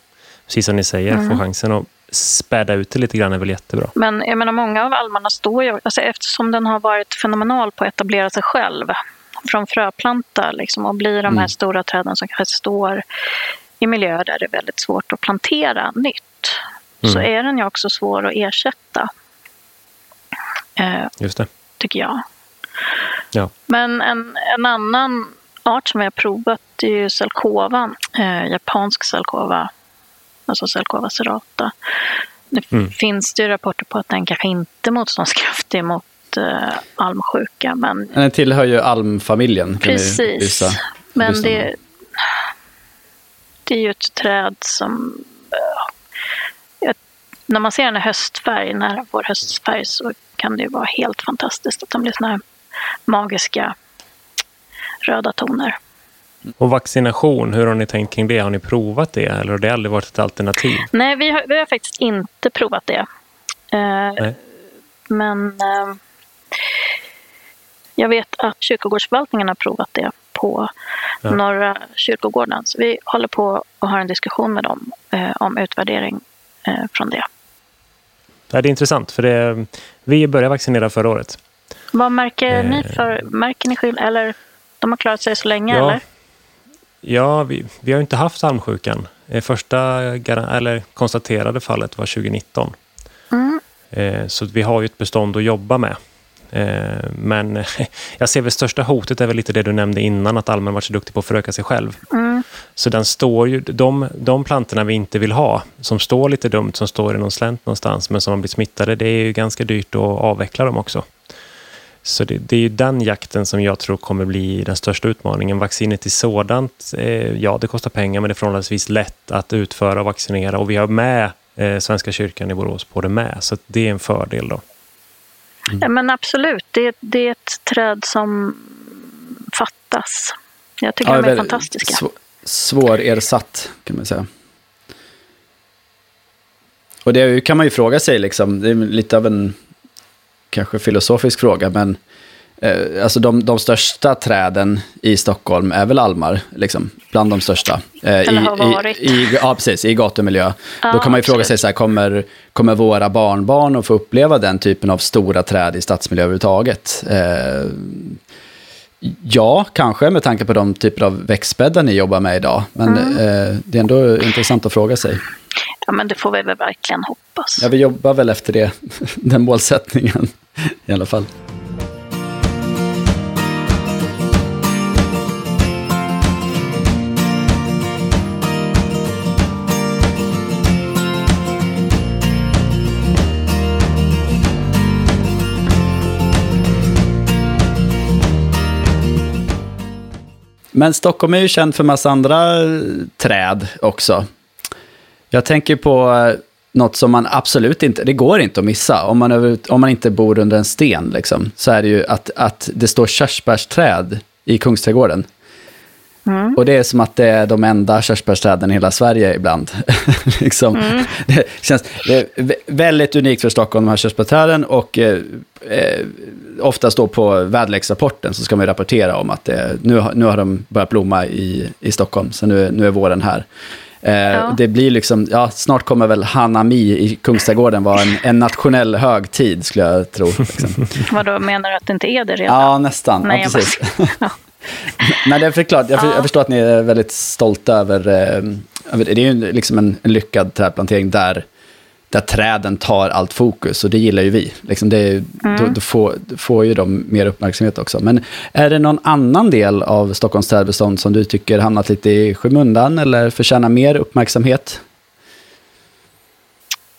precis som ni säger, mm. få chansen att späda ut det lite grann är väl jättebra. Men jag menar, många av almarna står ju, alltså eftersom den har varit fenomenal på att etablera sig själv från fröplanta liksom, och blir de här mm. stora träden som kanske står i miljöer där det är väldigt svårt att plantera nytt, mm. så är den ju också svår att ersätta. Eh, Just det. Tycker jag. Ja. Men en, en annan art som vi har provat är ju Selkova, eh, japansk Selkova alltså Selkova serrata. Det mm. finns det rapporter på att den kanske inte är motståndskraftig mot uh, almsjuka. Men... Den tillhör ju almfamiljen. Precis, men det, det är ju ett träd som... Uh, när man ser den i höstfärg, när får höstfärg, så kan det ju vara helt fantastiskt att den blir såna här magiska röda toner. Och vaccination, hur har ni tänkt kring det? Har ni provat det eller har det aldrig varit ett alternativ? Nej, vi har, vi har faktiskt inte provat det. Eh, men eh, jag vet att kyrkogårdsförvaltningen har provat det på ja. Norra kyrkogården. Så vi håller på och har en diskussion med dem eh, om utvärdering eh, från det. Det är intressant, för det, vi började vaccinera förra året. Vad märker ni eh. för, märker ni skillnad, eller de har klarat sig så länge ja. eller? Ja, vi, vi har inte haft almsjukan. Första eller konstaterade fallet var 2019. Mm. Eh, så vi har ju ett bestånd att jobba med. Eh, men jag ser väl största hotet är väl lite det du nämnde innan, att almen varit så duktig på att föröka sig själv. Mm. Så den står ju, de, de plantorna vi inte vill ha, som står lite dumt, som står i någon slänt någonstans, men som har blivit smittade, det är ju ganska dyrt att avveckla dem också. Så det, det, är ju den jakten som jag tror kommer bli den största utmaningen. Vaccinet i sådant, eh, ja det kostar pengar men det är förhållandevis lätt att utföra och vaccinera och vi har med eh, Svenska kyrkan i Borås på det med. Så det är en fördel då. Mm. Ja, men absolut, det, det, är ett träd som fattas. Jag tycker ja, de är fantastiska. Sv svårersatt kan man säga. Och det kan man ju fråga sig, liksom, det är lite av en kanske filosofisk fråga, men eh, alltså de, de största träden i Stockholm är väl almar, liksom, bland de största. Eh, Eller har varit. I, i, ja, precis, i gatumiljö. Ja, Då kan man ju fråga sig, så här, kommer, kommer våra barnbarn att få uppleva den typen av stora träd i stadsmiljö överhuvudtaget? Eh, Ja, kanske med tanke på de typer av växtbäddar ni jobbar med idag. Men mm. eh, det är ändå intressant att fråga sig. Ja, men det får vi väl verkligen hoppas. Ja, vi jobbar väl efter det, den målsättningen i alla fall. Men Stockholm är ju känd för massa andra eh, träd också. Jag tänker på eh, något som man absolut inte, det går inte att missa. Om man, över, om man inte bor under en sten, liksom, så är det ju att, att det står körsbärsträd i Kungsträdgården. Mm. Och det är som att det är de enda körsbärsträden i hela Sverige ibland. liksom. mm. Det känns det är väldigt unikt för Stockholm, de här körsbärsträden. Och eh, eh, oftast då på väderleksrapporten så ska man rapportera om att det, nu, nu har de börjat blomma i, i Stockholm, så nu, nu är våren här. Eh, ja. Det blir liksom, ja, snart kommer väl Hanami i Kungsträdgården vara en, en nationell högtid, skulle jag tro. Liksom. Vadå, menar du att det inte är det redan? Ja, nästan. Nej, ja, precis. Ja. Nej, det är förklart. Jag, jag, förstår att ni är väldigt stolta över... Eh, det är ju liksom en, en lyckad trädplantering där där träden tar allt fokus och det gillar ju vi. Liksom det, mm. då, då, får, då får ju de mer uppmärksamhet också. Men är det någon annan del av Stockholms trädbestånd som du tycker hamnat lite i skymundan eller förtjänar mer uppmärksamhet?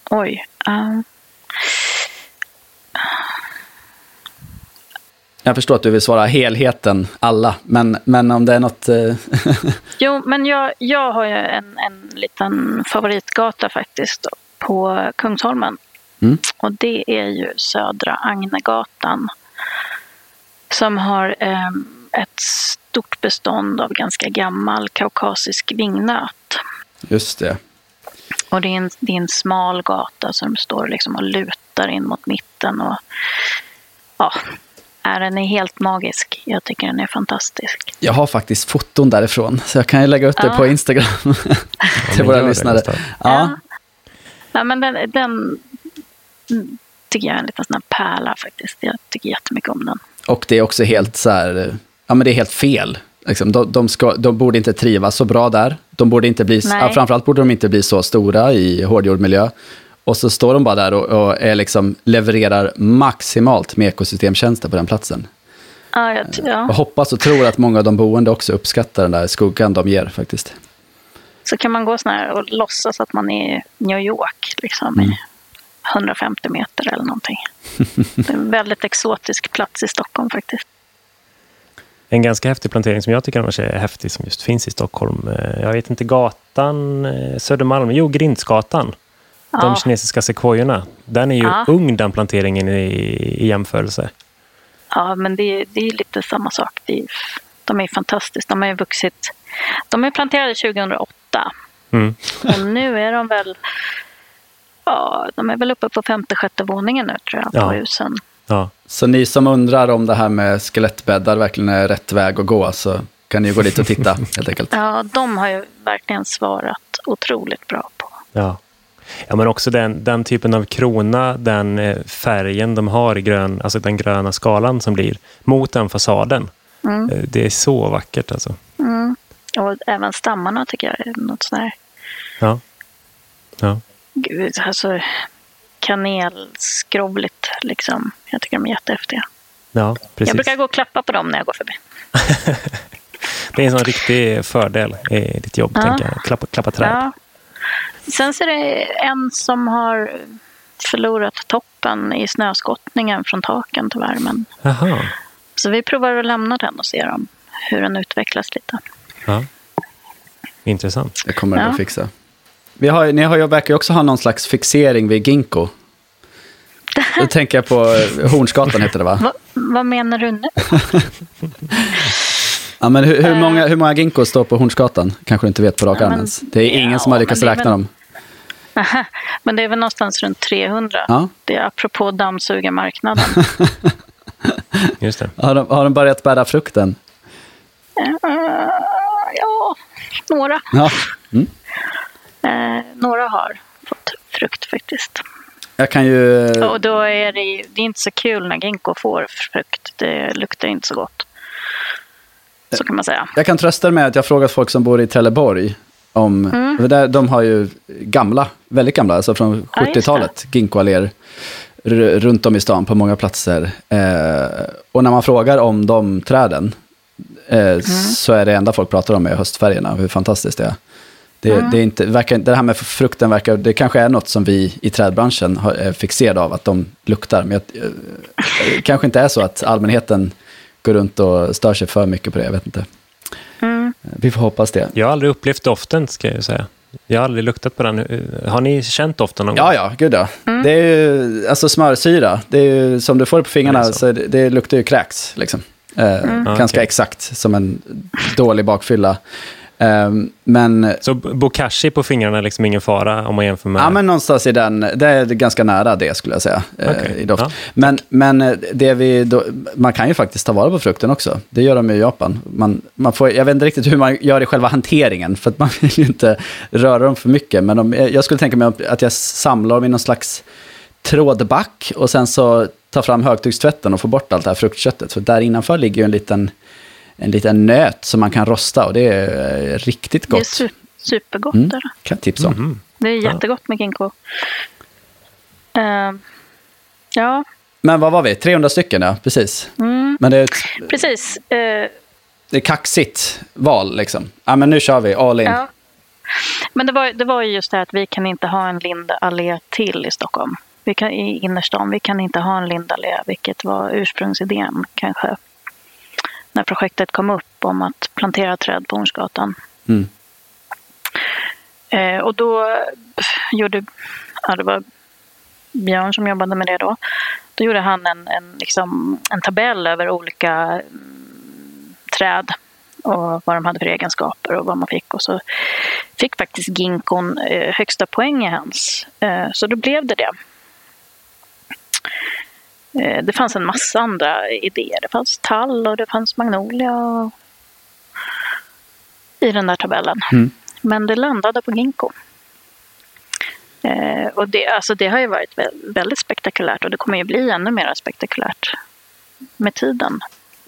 oj. Um, Jag förstår att du vill svara helheten, alla. Men, men om det är något... eh, jo, men jag, jag har ju en, en liten favoritgata faktiskt på Kungsholmen. Mm. Och det är ju Södra Agnegatan. Som har eh, ett stort bestånd av ganska gammal kaukasisk vingnöt. Just det. Och det är en, det är en smal gata som står liksom och lutar in mot mitten. Och, ja, är den är helt magisk. Jag tycker den är fantastisk. Jag har faktiskt foton därifrån, så jag kan ju lägga upp det Ja. på Instagram till våra lyssnare. Ja, Ja, men den, den tycker jag är en liten sån här pärla faktiskt. Jag tycker jättemycket om den. och det är också helt så här, ja men det är helt fel. Liksom, de, de, ska, de borde inte trivas så bra där. De borde inte bli, Nej. ja, framförallt borde de inte bli så stora i hårdgjord miljö. Och så står de bara där och, och är liksom, levererar maximalt med ekosystemtjänster på den platsen. Ja, jag, ja. Jag hoppas och tror att många av de boende också uppskattar den där skuggan de ger faktiskt. Så kan man gå sån här och låtsas att man är i New York liksom, i 150 meter eller någonting. Det är en väldigt exotisk plats i Stockholm faktiskt. En ganska häftig plantering som jag tycker annars är häftig som just finns i Stockholm. Eh, Jag vet inte, gatan eh, Södermalm, jo Grindsgatan. De Ja. kinesiska sekvojorna. Den är ju Ja. ung den planteringen i, i jämförelse. Ja, men det det är lite samma sak. Det är, de är fantastiska. De har ju vuxit. De är planterade 2008 Mm. och nu är de väl Ja, de är väl uppe på femte, sjätte våningen nu tror jag, på Ja. husen. Ja. Så ni som undrar om det här med skelettbäddar verkligen är rätt väg att gå, så kan ni ju gå dit och titta helt enkelt. Ja, de har ju verkligen svarat otroligt bra på. Ja. ja, men också den, den typen av krona, den eh, färgen de har i grön, alltså den gröna skalan som blir mot den fasaden. Mm. Eh, Det är så vackert alltså. Mm. Och även stammarna tycker jag är något sånt här, Ja. Ja. gud, alltså kanelskrovligt liksom. Jag tycker de är jättehäftiga. Ja, precis. Jag brukar gå och klappa på dem när jag går förbi. Det är en sån riktig fördel i ditt jobb, Ja. tänker jag. Klappa, klappa träd. Ja. Sen så är det en som har förlorat toppen i snöskottningen från taken tyvärr. Men, Jaha. Så vi provar att lämna den och se om hur den utvecklas lite. Ja. Intressant. Det kommer de Ja. att fixa. Vi har, ni har ju, verkar ju också ha någon slags fixering vid ginkgo. Då tänker jag på eh, Hornsgatan heter det va? Va, vad menar du nu? Ja, men hur, hur, Eh. många, hur många ginkgos står på Hornsgatan? Kanske du inte vet på rak arm ens. Det är ingen ja, som har lyckats räkna väl- dem. Aha, Men det är väl någonstans runt 300. Ja. Det är apropå dammsugarmarknaden. Just det. Har, de, har de börjat bära frukten? Eh, ja, några. Ja. Mm. Eh, några har fått frukt faktiskt. Jag kan ju... Och då är det, ju- det är inte så kul när ginkgo får frukt. Det luktar inte så gott. Så kan man säga. Jag kan trösta er med att jag har frågat folk som bor i Trelleborg om, Mm. för där, de har ju gamla, väldigt gamla, alltså från Ja, just det. 70-talet, ginkgoalléer r- runt om i stan på många platser. Eh, och när man frågar om de träden eh, Mm. så är det enda folk pratar om är höstfärgerna, hur fantastiskt det är. Det, Mm. det, är inte, verkar, det här med frukten verkar, det kanske är något som vi i trädbranschen har- är fixerade av, att de luktar. Men jag, eh, det kanske inte är så att allmänheten går runt och stör sig för mycket på det, jag vet inte. Mm. Vi får hoppas det. Jag har aldrig upplevt doften, ska jag säga. Jag har aldrig luktat på den. Har ni känt doften någon Ja, gång? ja, gud ja. Det är ju, alltså smörsyra, det är ju, som du får det på fingrarna, det så. så. det, det luktar ju kräks. Liksom. Eh, Ja, ganska okej. exakt, som en dålig bakfylla. Eh, men, Så bokashi på fingrarna är liksom ingen fara om man jämför med... ja, men någonstans i den, det är ganska nära det skulle jag säga. eh, Okej, i doft. ja. Men, men eh, det vi då, man kan ju faktiskt ta vara på frukten också. Det gör de ju i Japan. Man, man får, jag vet inte riktigt hur man gör i själva hanteringen, för att man vill ju inte röra dem för mycket. Men om, jag skulle tänka mig att jag samlar dem i någon slags trådback och sen så ta fram högtryckstvätten och få bort allt det här fruktköttet. För där innanför ligger ju en liten, en liten nöt som man kan rosta och det är eh, riktigt Det är gott. su- supergott. Mm. är det. Kan jag tipsa om. Mhm. Det är jättegott med ginkgo. Eh, ja, Men vad var vi? 300 stycken, ja. Precis. mm, Men det är ett precis. Eh, det är kaxigt val liksom. Ja, men nu kör vi all in. ja. Men det var, det var ju just det att vi kan inte ha en lindallé till i Stockholm. Vi kan, I innerstan. Vi kan inte ha en lindallé, vilket var ursprungsidén kanske. När projektet kom upp om att plantera träd på Hornsgatan. Mm. Eh, och då gjorde, ja, det var Björn som jobbade med det då. Då gjorde han en, en, liksom, en tabell över olika mm, träd och vad de hade för egenskaper och vad man fick. Och så fick faktiskt ginkgon eh, högsta poäng i hans. Eh, så då blev det det. Eh, det fanns en massa andra idéer. Det fanns tall och det fanns magnolia och... i den där tabellen. Mm. Men det landade på ginkgo. Eh, och det, alltså det har ju varit väldigt spektakulärt och det kommer ju bli ännu mer spektakulärt med tiden.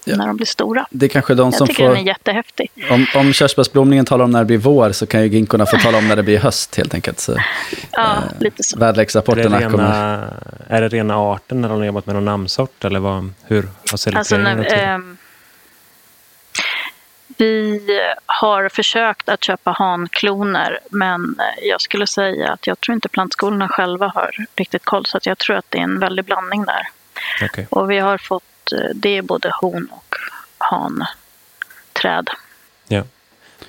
Ja. När de blir stora. Det är kanske de Jag som tycker får... den är jättehäftig. Om, om körsbärsblomningen talar om när det blir vår så kan ju ginkorna få tala om när det blir höst helt enkelt. Så, ja, eh, lite så. Väderleksrapporterna är det, rena, kommer... är det rena arten när de har jobbat med någon namnsort? Eller vad, hur har selekteringen alltså, gått eh, Vi har försökt att köpa hankloner men jag skulle säga att jag tror inte plantskolorna själva har riktigt koll så att jag tror att det är en väldig blandning där. Okay. Och vi har fått det är både hon och hanträd. Ja.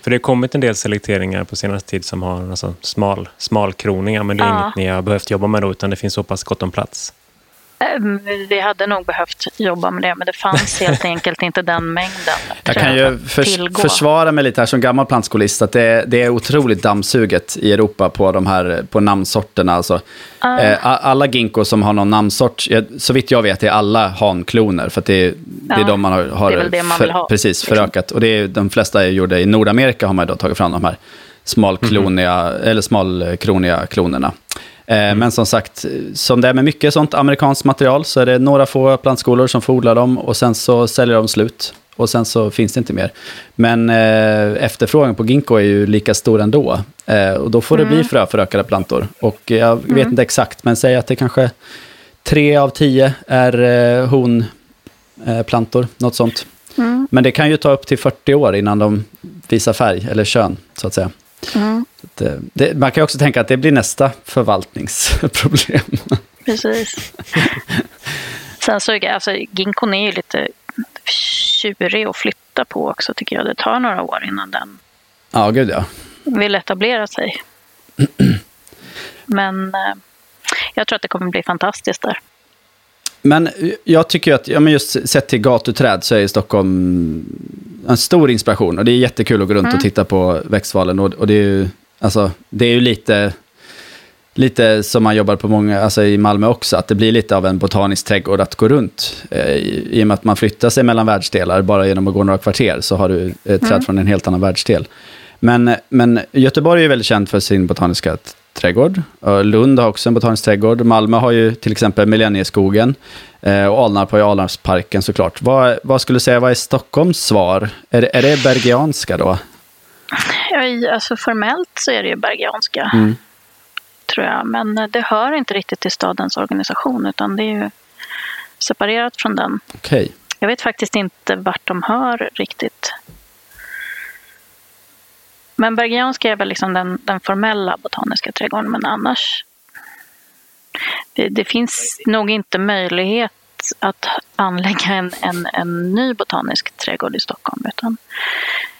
För det har kommit en del selekteringar på senaste tid som har alltså, smal, smalkroningar, men det är ja. inget ni har behövt jobba med då, utan det finns så pass gott om plats. Ehm, vi hade nog behövt jobba med det, men det fanns helt enkelt inte den mängden. Jag kan ju förs försvara mig lite här som gammal plantskolist, att det, det, är otroligt dammsuget i Europa på de här på namnsorterna. Alltså, uh. eh, alla ginkgo som har någon namnsort, så vitt jag vet är alla hankloner, för det, det är ja, de man har, har man för, ha, precis, liksom. förökat. Och det är, de flesta är gjorda i Nordamerika, har man då tagit fram de här smalkloniga, mm eller smalkroniga klonerna. Mm. Men som sagt, som det är med mycket sånt amerikanskt material så är det några få plantskolor som får odla dem och sen så säljer de slut. Och sen så finns det inte mer. Men eh, efterfrågan på ginkgo är ju lika stor ändå. Eh, och då får mm. det bli fröförökade plantor. Och jag vet mm. inte exakt, men säg att det kanske tre av tio är eh, honplantor, något sånt. Mm. Men det kan ju ta upp till 40 år innan de visar färg eller kön, så att säga. Mm. Det, eh, det, man kan också tänka att det blir nästa förvaltningsproblem. Precis. Sen så, alltså, ginkgon är ju lite tjurig att flytta på också tycker jag. Det tar några år innan den ja, gud ja. vill etablera sig. Men eh, jag tror att det kommer bli fantastiskt där. Men jag tycker att, ja, men just sett till gatuträd så är Stockholm en stor inspiration. Och det är jättekul att gå runt mm. och titta på växtvalen. Och, och det, är ju, alltså, det är ju lite, lite som man jobbar på många, alltså i Malmö också, att det blir lite av en botanisk trädgård att gå runt. Eh, i, I och med att man flyttar sig mellan världsdelar, bara genom att gå några kvarter så har du ett träd mm. från en helt annan världsdel. Men, men Göteborg är väldigt känd för sin botaniska trädgård. Lund har också en botanisk trädgård. Malmö har ju till exempel Millennieskogen. Eh, och Alnarp har ju Alnarpsparken såklart. Vad, vad skulle du säga, vad är Stockholms svar? Är är det bergianska då? Ja, alltså formellt så är det ju bergianska. Mm. Tror jag. Men det hör inte riktigt till stadens organisation utan det är ju separerat från den. Okay. Jag vet faktiskt inte vart de hör riktigt. Men Bergianska är väl liksom den, den formella botaniska trädgården, men annars... Det, det, finns nog inte möjlighet att anlägga en, en, en ny botanisk trädgård i Stockholm, utan eh,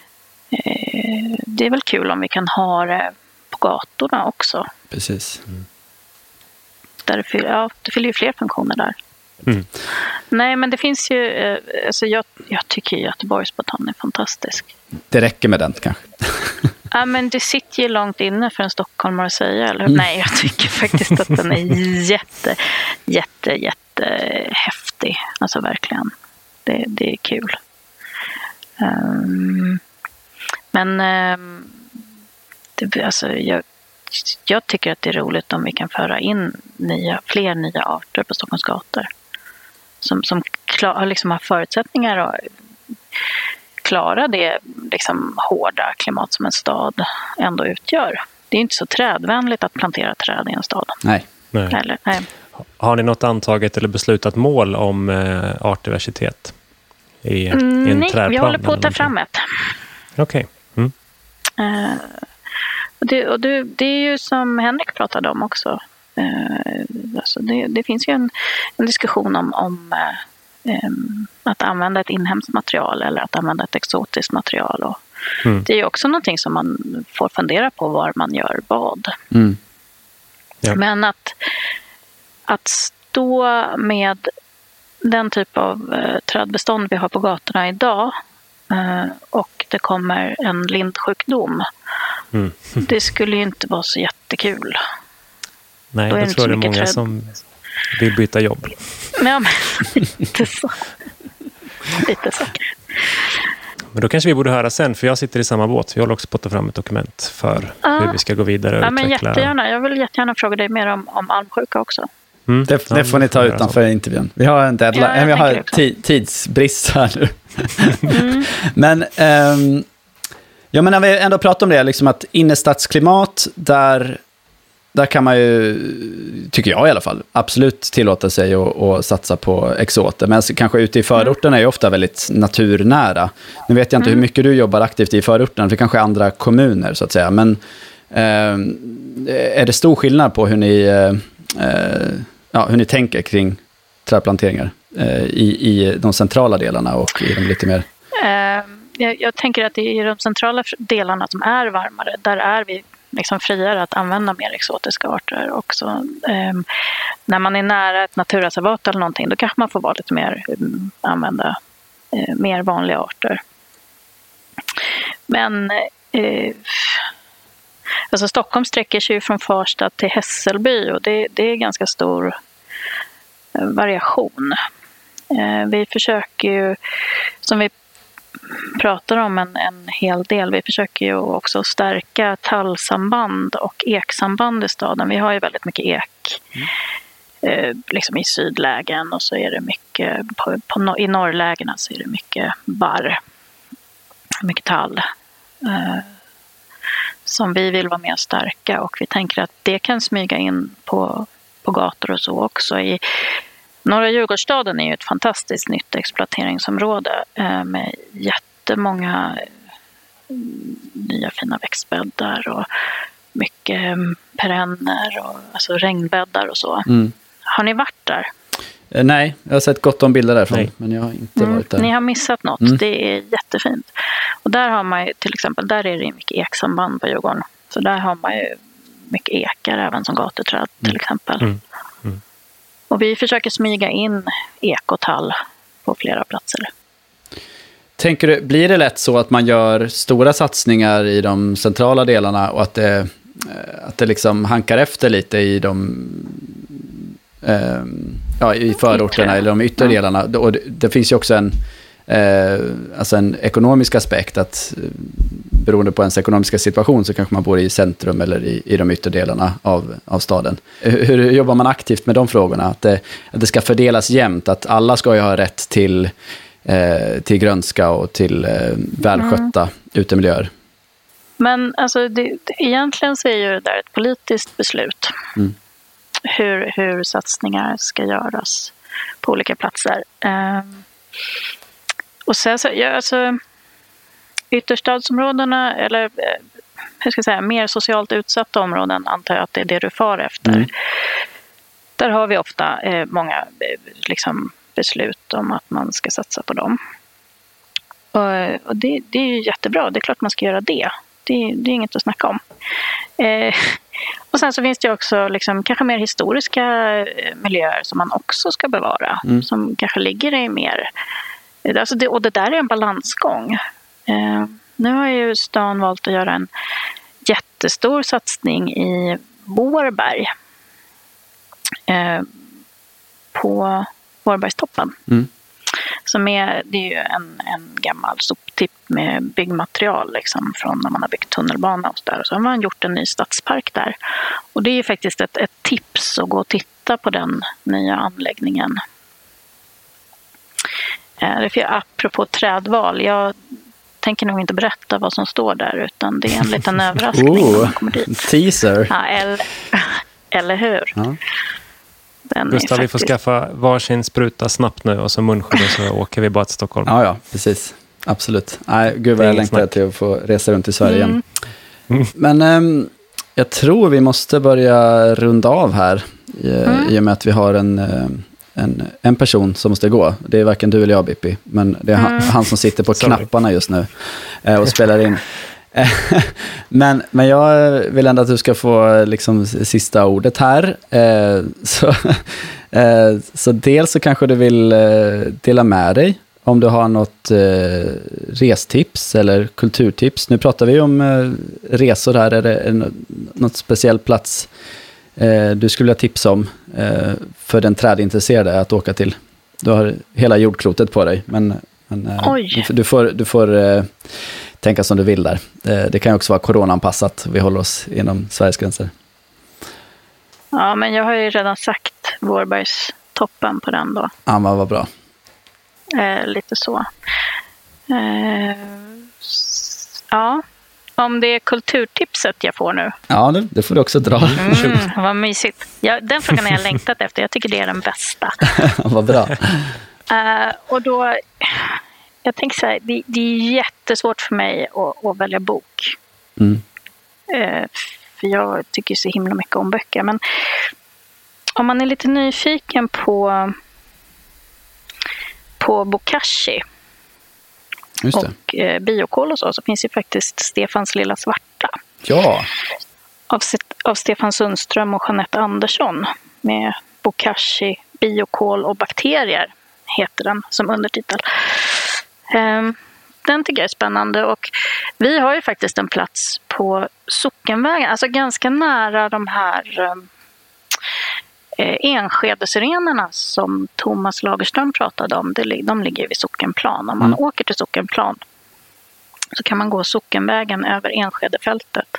det är väl kul om vi kan ha det på gatorna också. Precis. Mm. Där det, ja, det fyller ju fler funktioner där. Mm. Nej, men det finns ju... Eh, alltså jag, jag tycker Göteborgs botan är fantastisk. Det räcker med den kanske? Ja, men det sitter ju långt inne för en stockholmare att säga, eller mm. Nej, jag tycker faktiskt att den är jätte, jätte, jätte häftig. Alltså verkligen. Det, det är kul. Um, men um, det, alltså, jag, jag tycker att det är roligt om vi kan föra in nya, fler nya arter på Stockholms gator. Som, som klar, liksom har förutsättningar att klara det liksom, hårda klimat som en stad ändå utgör. Det är inte så trädvänligt att plantera träd i en stad. Nej. nej. Eller, nej. Har ni något antaget eller beslutat mål om eh, artdiversitet? I, i en Nej, vi håller på att ta fram ett. Okej. Okay. Uh, Och det, och det, det är ju som Henrik pratade om också. Eh, alltså det, det finns ju en, en diskussion om, om eh, att använda ett inhemskt material eller att använda ett exotiskt material. Och Mm. Det är ju också någonting som man får fundera på var man gör vad. Mm. Ja. Men att, att stå med den typ av eh, trädbestånd vi har på gatorna idag eh, och det kommer en lindsjukdom. Mm. Det skulle ju inte vara så jättekul. Nej, Då jag inte tror så det är många träd. som vill byta jobb. Men, ja, men lite så. Lite så. Men då kanske vi borde höra sen, för jag sitter i samma båt. Vi håller också på att ta fram ett dokument för Ah. hur vi ska gå vidare och Ja, men utveckla. jättegärna. Jag vill jättegärna fråga dig mer om, om almsjuka också. Mm. Det, det får ni ta utanför intervjun. Vi har en deadline, Ja, vi har tidsbrist här nu. Mm. Men, ehm, ja, men när vi ändå pratar om det, liksom att innerstadsklimat, där, där kan man ju, tycker jag i alla fall, absolut tillåta sig att att satsa på exoter. Men alltså, kanske ute i förorterna är ju ofta väldigt naturnära. Nu vet jag inte hur mycket du jobbar aktivt i förorten, för kanske är andra kommuner så att säga. Men ehm, är det stor skillnad på hur ni, eh, ja, hur ni tänker kring trädplanteringar eh, i, i de centrala delarna och i de lite mer... Eh, jag, jag tänker att det är i de centrala delarna som är varmare, där är vi liksom friare att använda mer exotiska arter också. Eh, när man är nära ett naturreservat eller någonting, då kanske man får vara lite mer, mm, använda eh, mer vanliga arter. Men eh, alltså Stockholm sträcker sig ju från Farsta till Hässelby och det, det är ganska stor eh, variation. Eh, vi försöker ju, som vi pratar om en, en hel del. Vi försöker ju också stärka tallsamband och eksamband i staden. Vi har ju väldigt mycket ek eh, liksom i sydlägen och så är det mycket, på, på, i norrlägena så är det mycket barr, mycket tall. Som vi vill vara med och stärka och vi tänker att det kan smyga in på, på gator och så också. I, Norra Djurgårdsstaden är ju ett fantastiskt nytt exploateringsområde eh, med jättemånga eh, nya fina växtbäddar och mycket eh, perenner och alltså regnbäddar och så. Mm. Har ni varit där? Eh, Nej, jag har sett gott om bilder därifrån, Nej. men jag har inte Mm, varit där. Ni har missat något. Mm. Det är jättefint. Och där har man ju till exempel, där är det ju mycket eksamband på Djurgården. Så där har man ju mycket ekar även som gatuträd till exempel. Mm. Mm. Och vi försöker smyga in ek och tall på flera platser. Tänker du, blir det lätt så att man gör stora satsningar i de centrala delarna och att det, eh, att det liksom hankar efter lite i de eh, ja, i förorterna eller de yttre delarna? Och det, det finns ju också en, eh, alltså en ekonomisk aspekt att eh, beroende på ens ekonomiska situation så kanske man bor i centrum eller i, i de yttre delarna av, av staden. Hur, hur jobbar man aktivt med de frågorna? Att det, att det ska fördelas jämnt, att alla ska ju ha rätt till eh, till grönska och till eh, välskötta utemiljöer. Men alltså, det, egentligen så är ju det där ett politiskt beslut. Mm. Hur, hur satsningar ska göras på olika platser. Ehm, och sen så, ja, alltså, ytterstadsområdena, eller eh, hur ska jag säga, mer socialt utsatta områden, antar jag att det är det du far efter. Mm. Där har vi ofta eh, många eh, liksom, beslut om att man ska satsa på dem. Och, och det, det är ju jättebra, det är klart man ska göra det. Det, det är inget att snacka om. Eh, och sen så finns det också liksom, kanske mer historiska eh, miljöer som man också ska bevara. Mm. Som kanske ligger i mer... Alltså det, och det där är en balansgång. Eh, nu har ju stan valt att göra en jättestor satsning i Vårberg. Eh, på Vårbergstoppen. Mm. Som är, det är ju en, en gammal soptipp med byggmaterial liksom, från när man har byggt tunnelbana och så där. Så har man gjort en ny stadspark där. Och det är faktiskt ett, ett tips att gå och titta på den nya anläggningen. Eh, för, apropå trädval, jag tänker nog inte berätta vad som står där utan det är en liten överraskning när Oh, man kommer dit. teaser. Ja, eller, eller hur? Ja. Den Gustav, vi får skaffa varsin spruta snabbt nu och så munskydd och så åker vi bara till Stockholm. ja, ja, precis. Absolut. Nej, gud vad är jag längtar snack. till att få resa runt i Sverige igen. Men ehm, jag tror vi måste börja runda av här. I, i och med att vi har en, eh, en, en person som måste gå. Det är varken du eller jag, Bippi. Men det är han, han som sitter på Sorry. knapparna just nu eh, och spelar in. Eh, men, men jag vill ändå att du ska få liksom, sista ordet här. Eh, Så, eh, så dels så kanske du vill eh, dela med dig om du har något eh, restips eller kulturtips. Nu pratar vi om eh, resor här. Är det en, något speciell plats eh, du skulle vilja tipsa om eh, för den trädintresserade att åka till? Du har hela jordklotet på dig, men, men du, får- du får, du får tänka som du vill där. Eh, det kan ju också vara coronaanpassat. Vi håller oss inom Sveriges gränser. Ja, men jag har ju redan sagt Vårbergstoppen på den då. Ja, men vad bra. Eh, lite så. Eh, ja, om det är kulturtipset jag får nu. Ja, det, det får du också dra. Mm, vad mysigt. Ja, den frågan har jag längtat efter. Jag tycker det är den bästa. vad bra. Eh, och då, jag tänker så här, det, det är jättesvårt för mig att, att välja bok. Mm. Eh, för jag tycker så himla mycket om böcker. Men om man är lite nyfiken på, på Bokashi och eh, biokol och så, så finns ju faktiskt Stefans lilla svarta Ja, av, av Stefan Sundström och Jeanette Andersson med Bokashi, biokol och bakterier heter den som undertitel. Ehm, Den tycker jag är spännande och vi har ju faktiskt en plats på Sockenvägen, alltså ganska nära de här ehm, eh, Enskedesyrenerna som Thomas Lagerström pratade om. De ligger vid Sockenplan. Om man Mm. åker till Sockenplan så kan man gå Sockenvägen över Enskedefältet.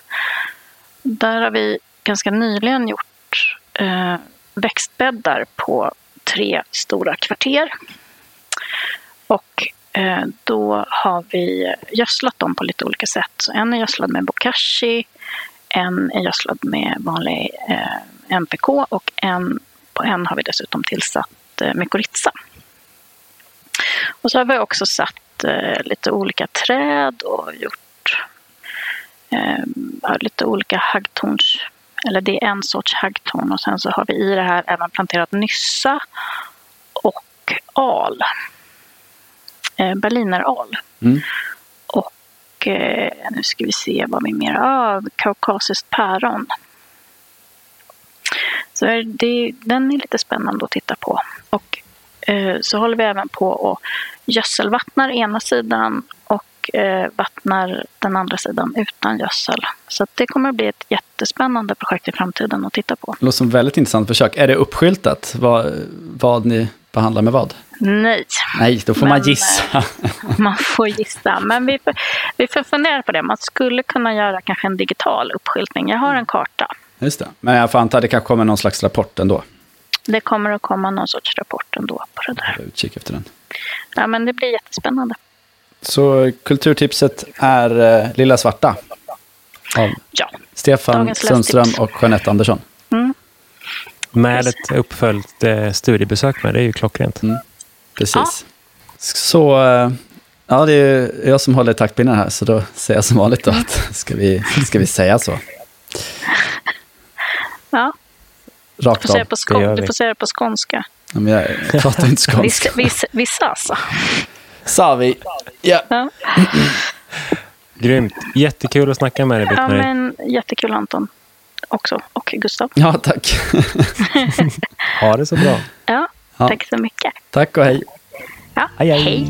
Där har vi ganska nyligen gjort eh, växtbäddar på tre stora kvarter. Och Eh, då har vi gödslat dem på lite olika sätt. Så en är gödslad med bokashi, en är gödslad med vanlig eh, MPK och en, på en har vi dessutom tillsatt eh, mykorrhiza. Och så har vi också satt eh, lite olika träd och gjort eh, lite olika haggtorns, eller det är en sorts haggtorn och sen så har vi i det här även planterat nyssa och al. Eh, Berliner-al. Mm. Och eh, nu ska vi se vad vi mer. Ah, kaukasiskt päron. Så det, den är lite spännande att titta på. Och eh, så håller vi även på och gödselvattnar ena sidan och eh, vattnar den andra sidan utan gödsel. Så det kommer att bli ett jättespännande projekt i framtiden att titta på. det låter som ett väldigt intressant försök. Är det uppskyltat vad, vad ni behandlar med vad? Nej, Nej, då får man Men, gissa. man får gissa. Men vi vi får fundera på det. Man skulle kunna göra kanske en digital uppskyltning. Jag har en karta. Just det. Men jag får anta att det kanske kommer någon slags rapport ändå. Det kommer att komma någon sorts rapport ändå på det där. Jag utkik efter den. Ja, men det blir jättespännande. Så kulturtipset är eh, Lilla Svarta. Av Ja, Stefan Sundström och Jeanette Andersson. mm, Med ett uppföljt eh, studiebesök med, det är ju klockrent. Precis. Så, eh, ja det är jag som håller i taktpinnen här, så då säger jag som vanligt då att ska vi, ska vi säga så? ja. Rakt Du, får säga på skån, vi. du får säga det på skånska. Ja, men jag pratar inte skånska. Vissa, vissa, alltså. Sa vi. Ja. Ja. Grymt. Jättekul att snacka med dig, ja, Britt-Marie. men jättekul Anton också. Och Gustav. ja, tack. Ha det så bra. Ja, Ja. tack så mycket. tack och hej. Ja, Hej, hej. hej.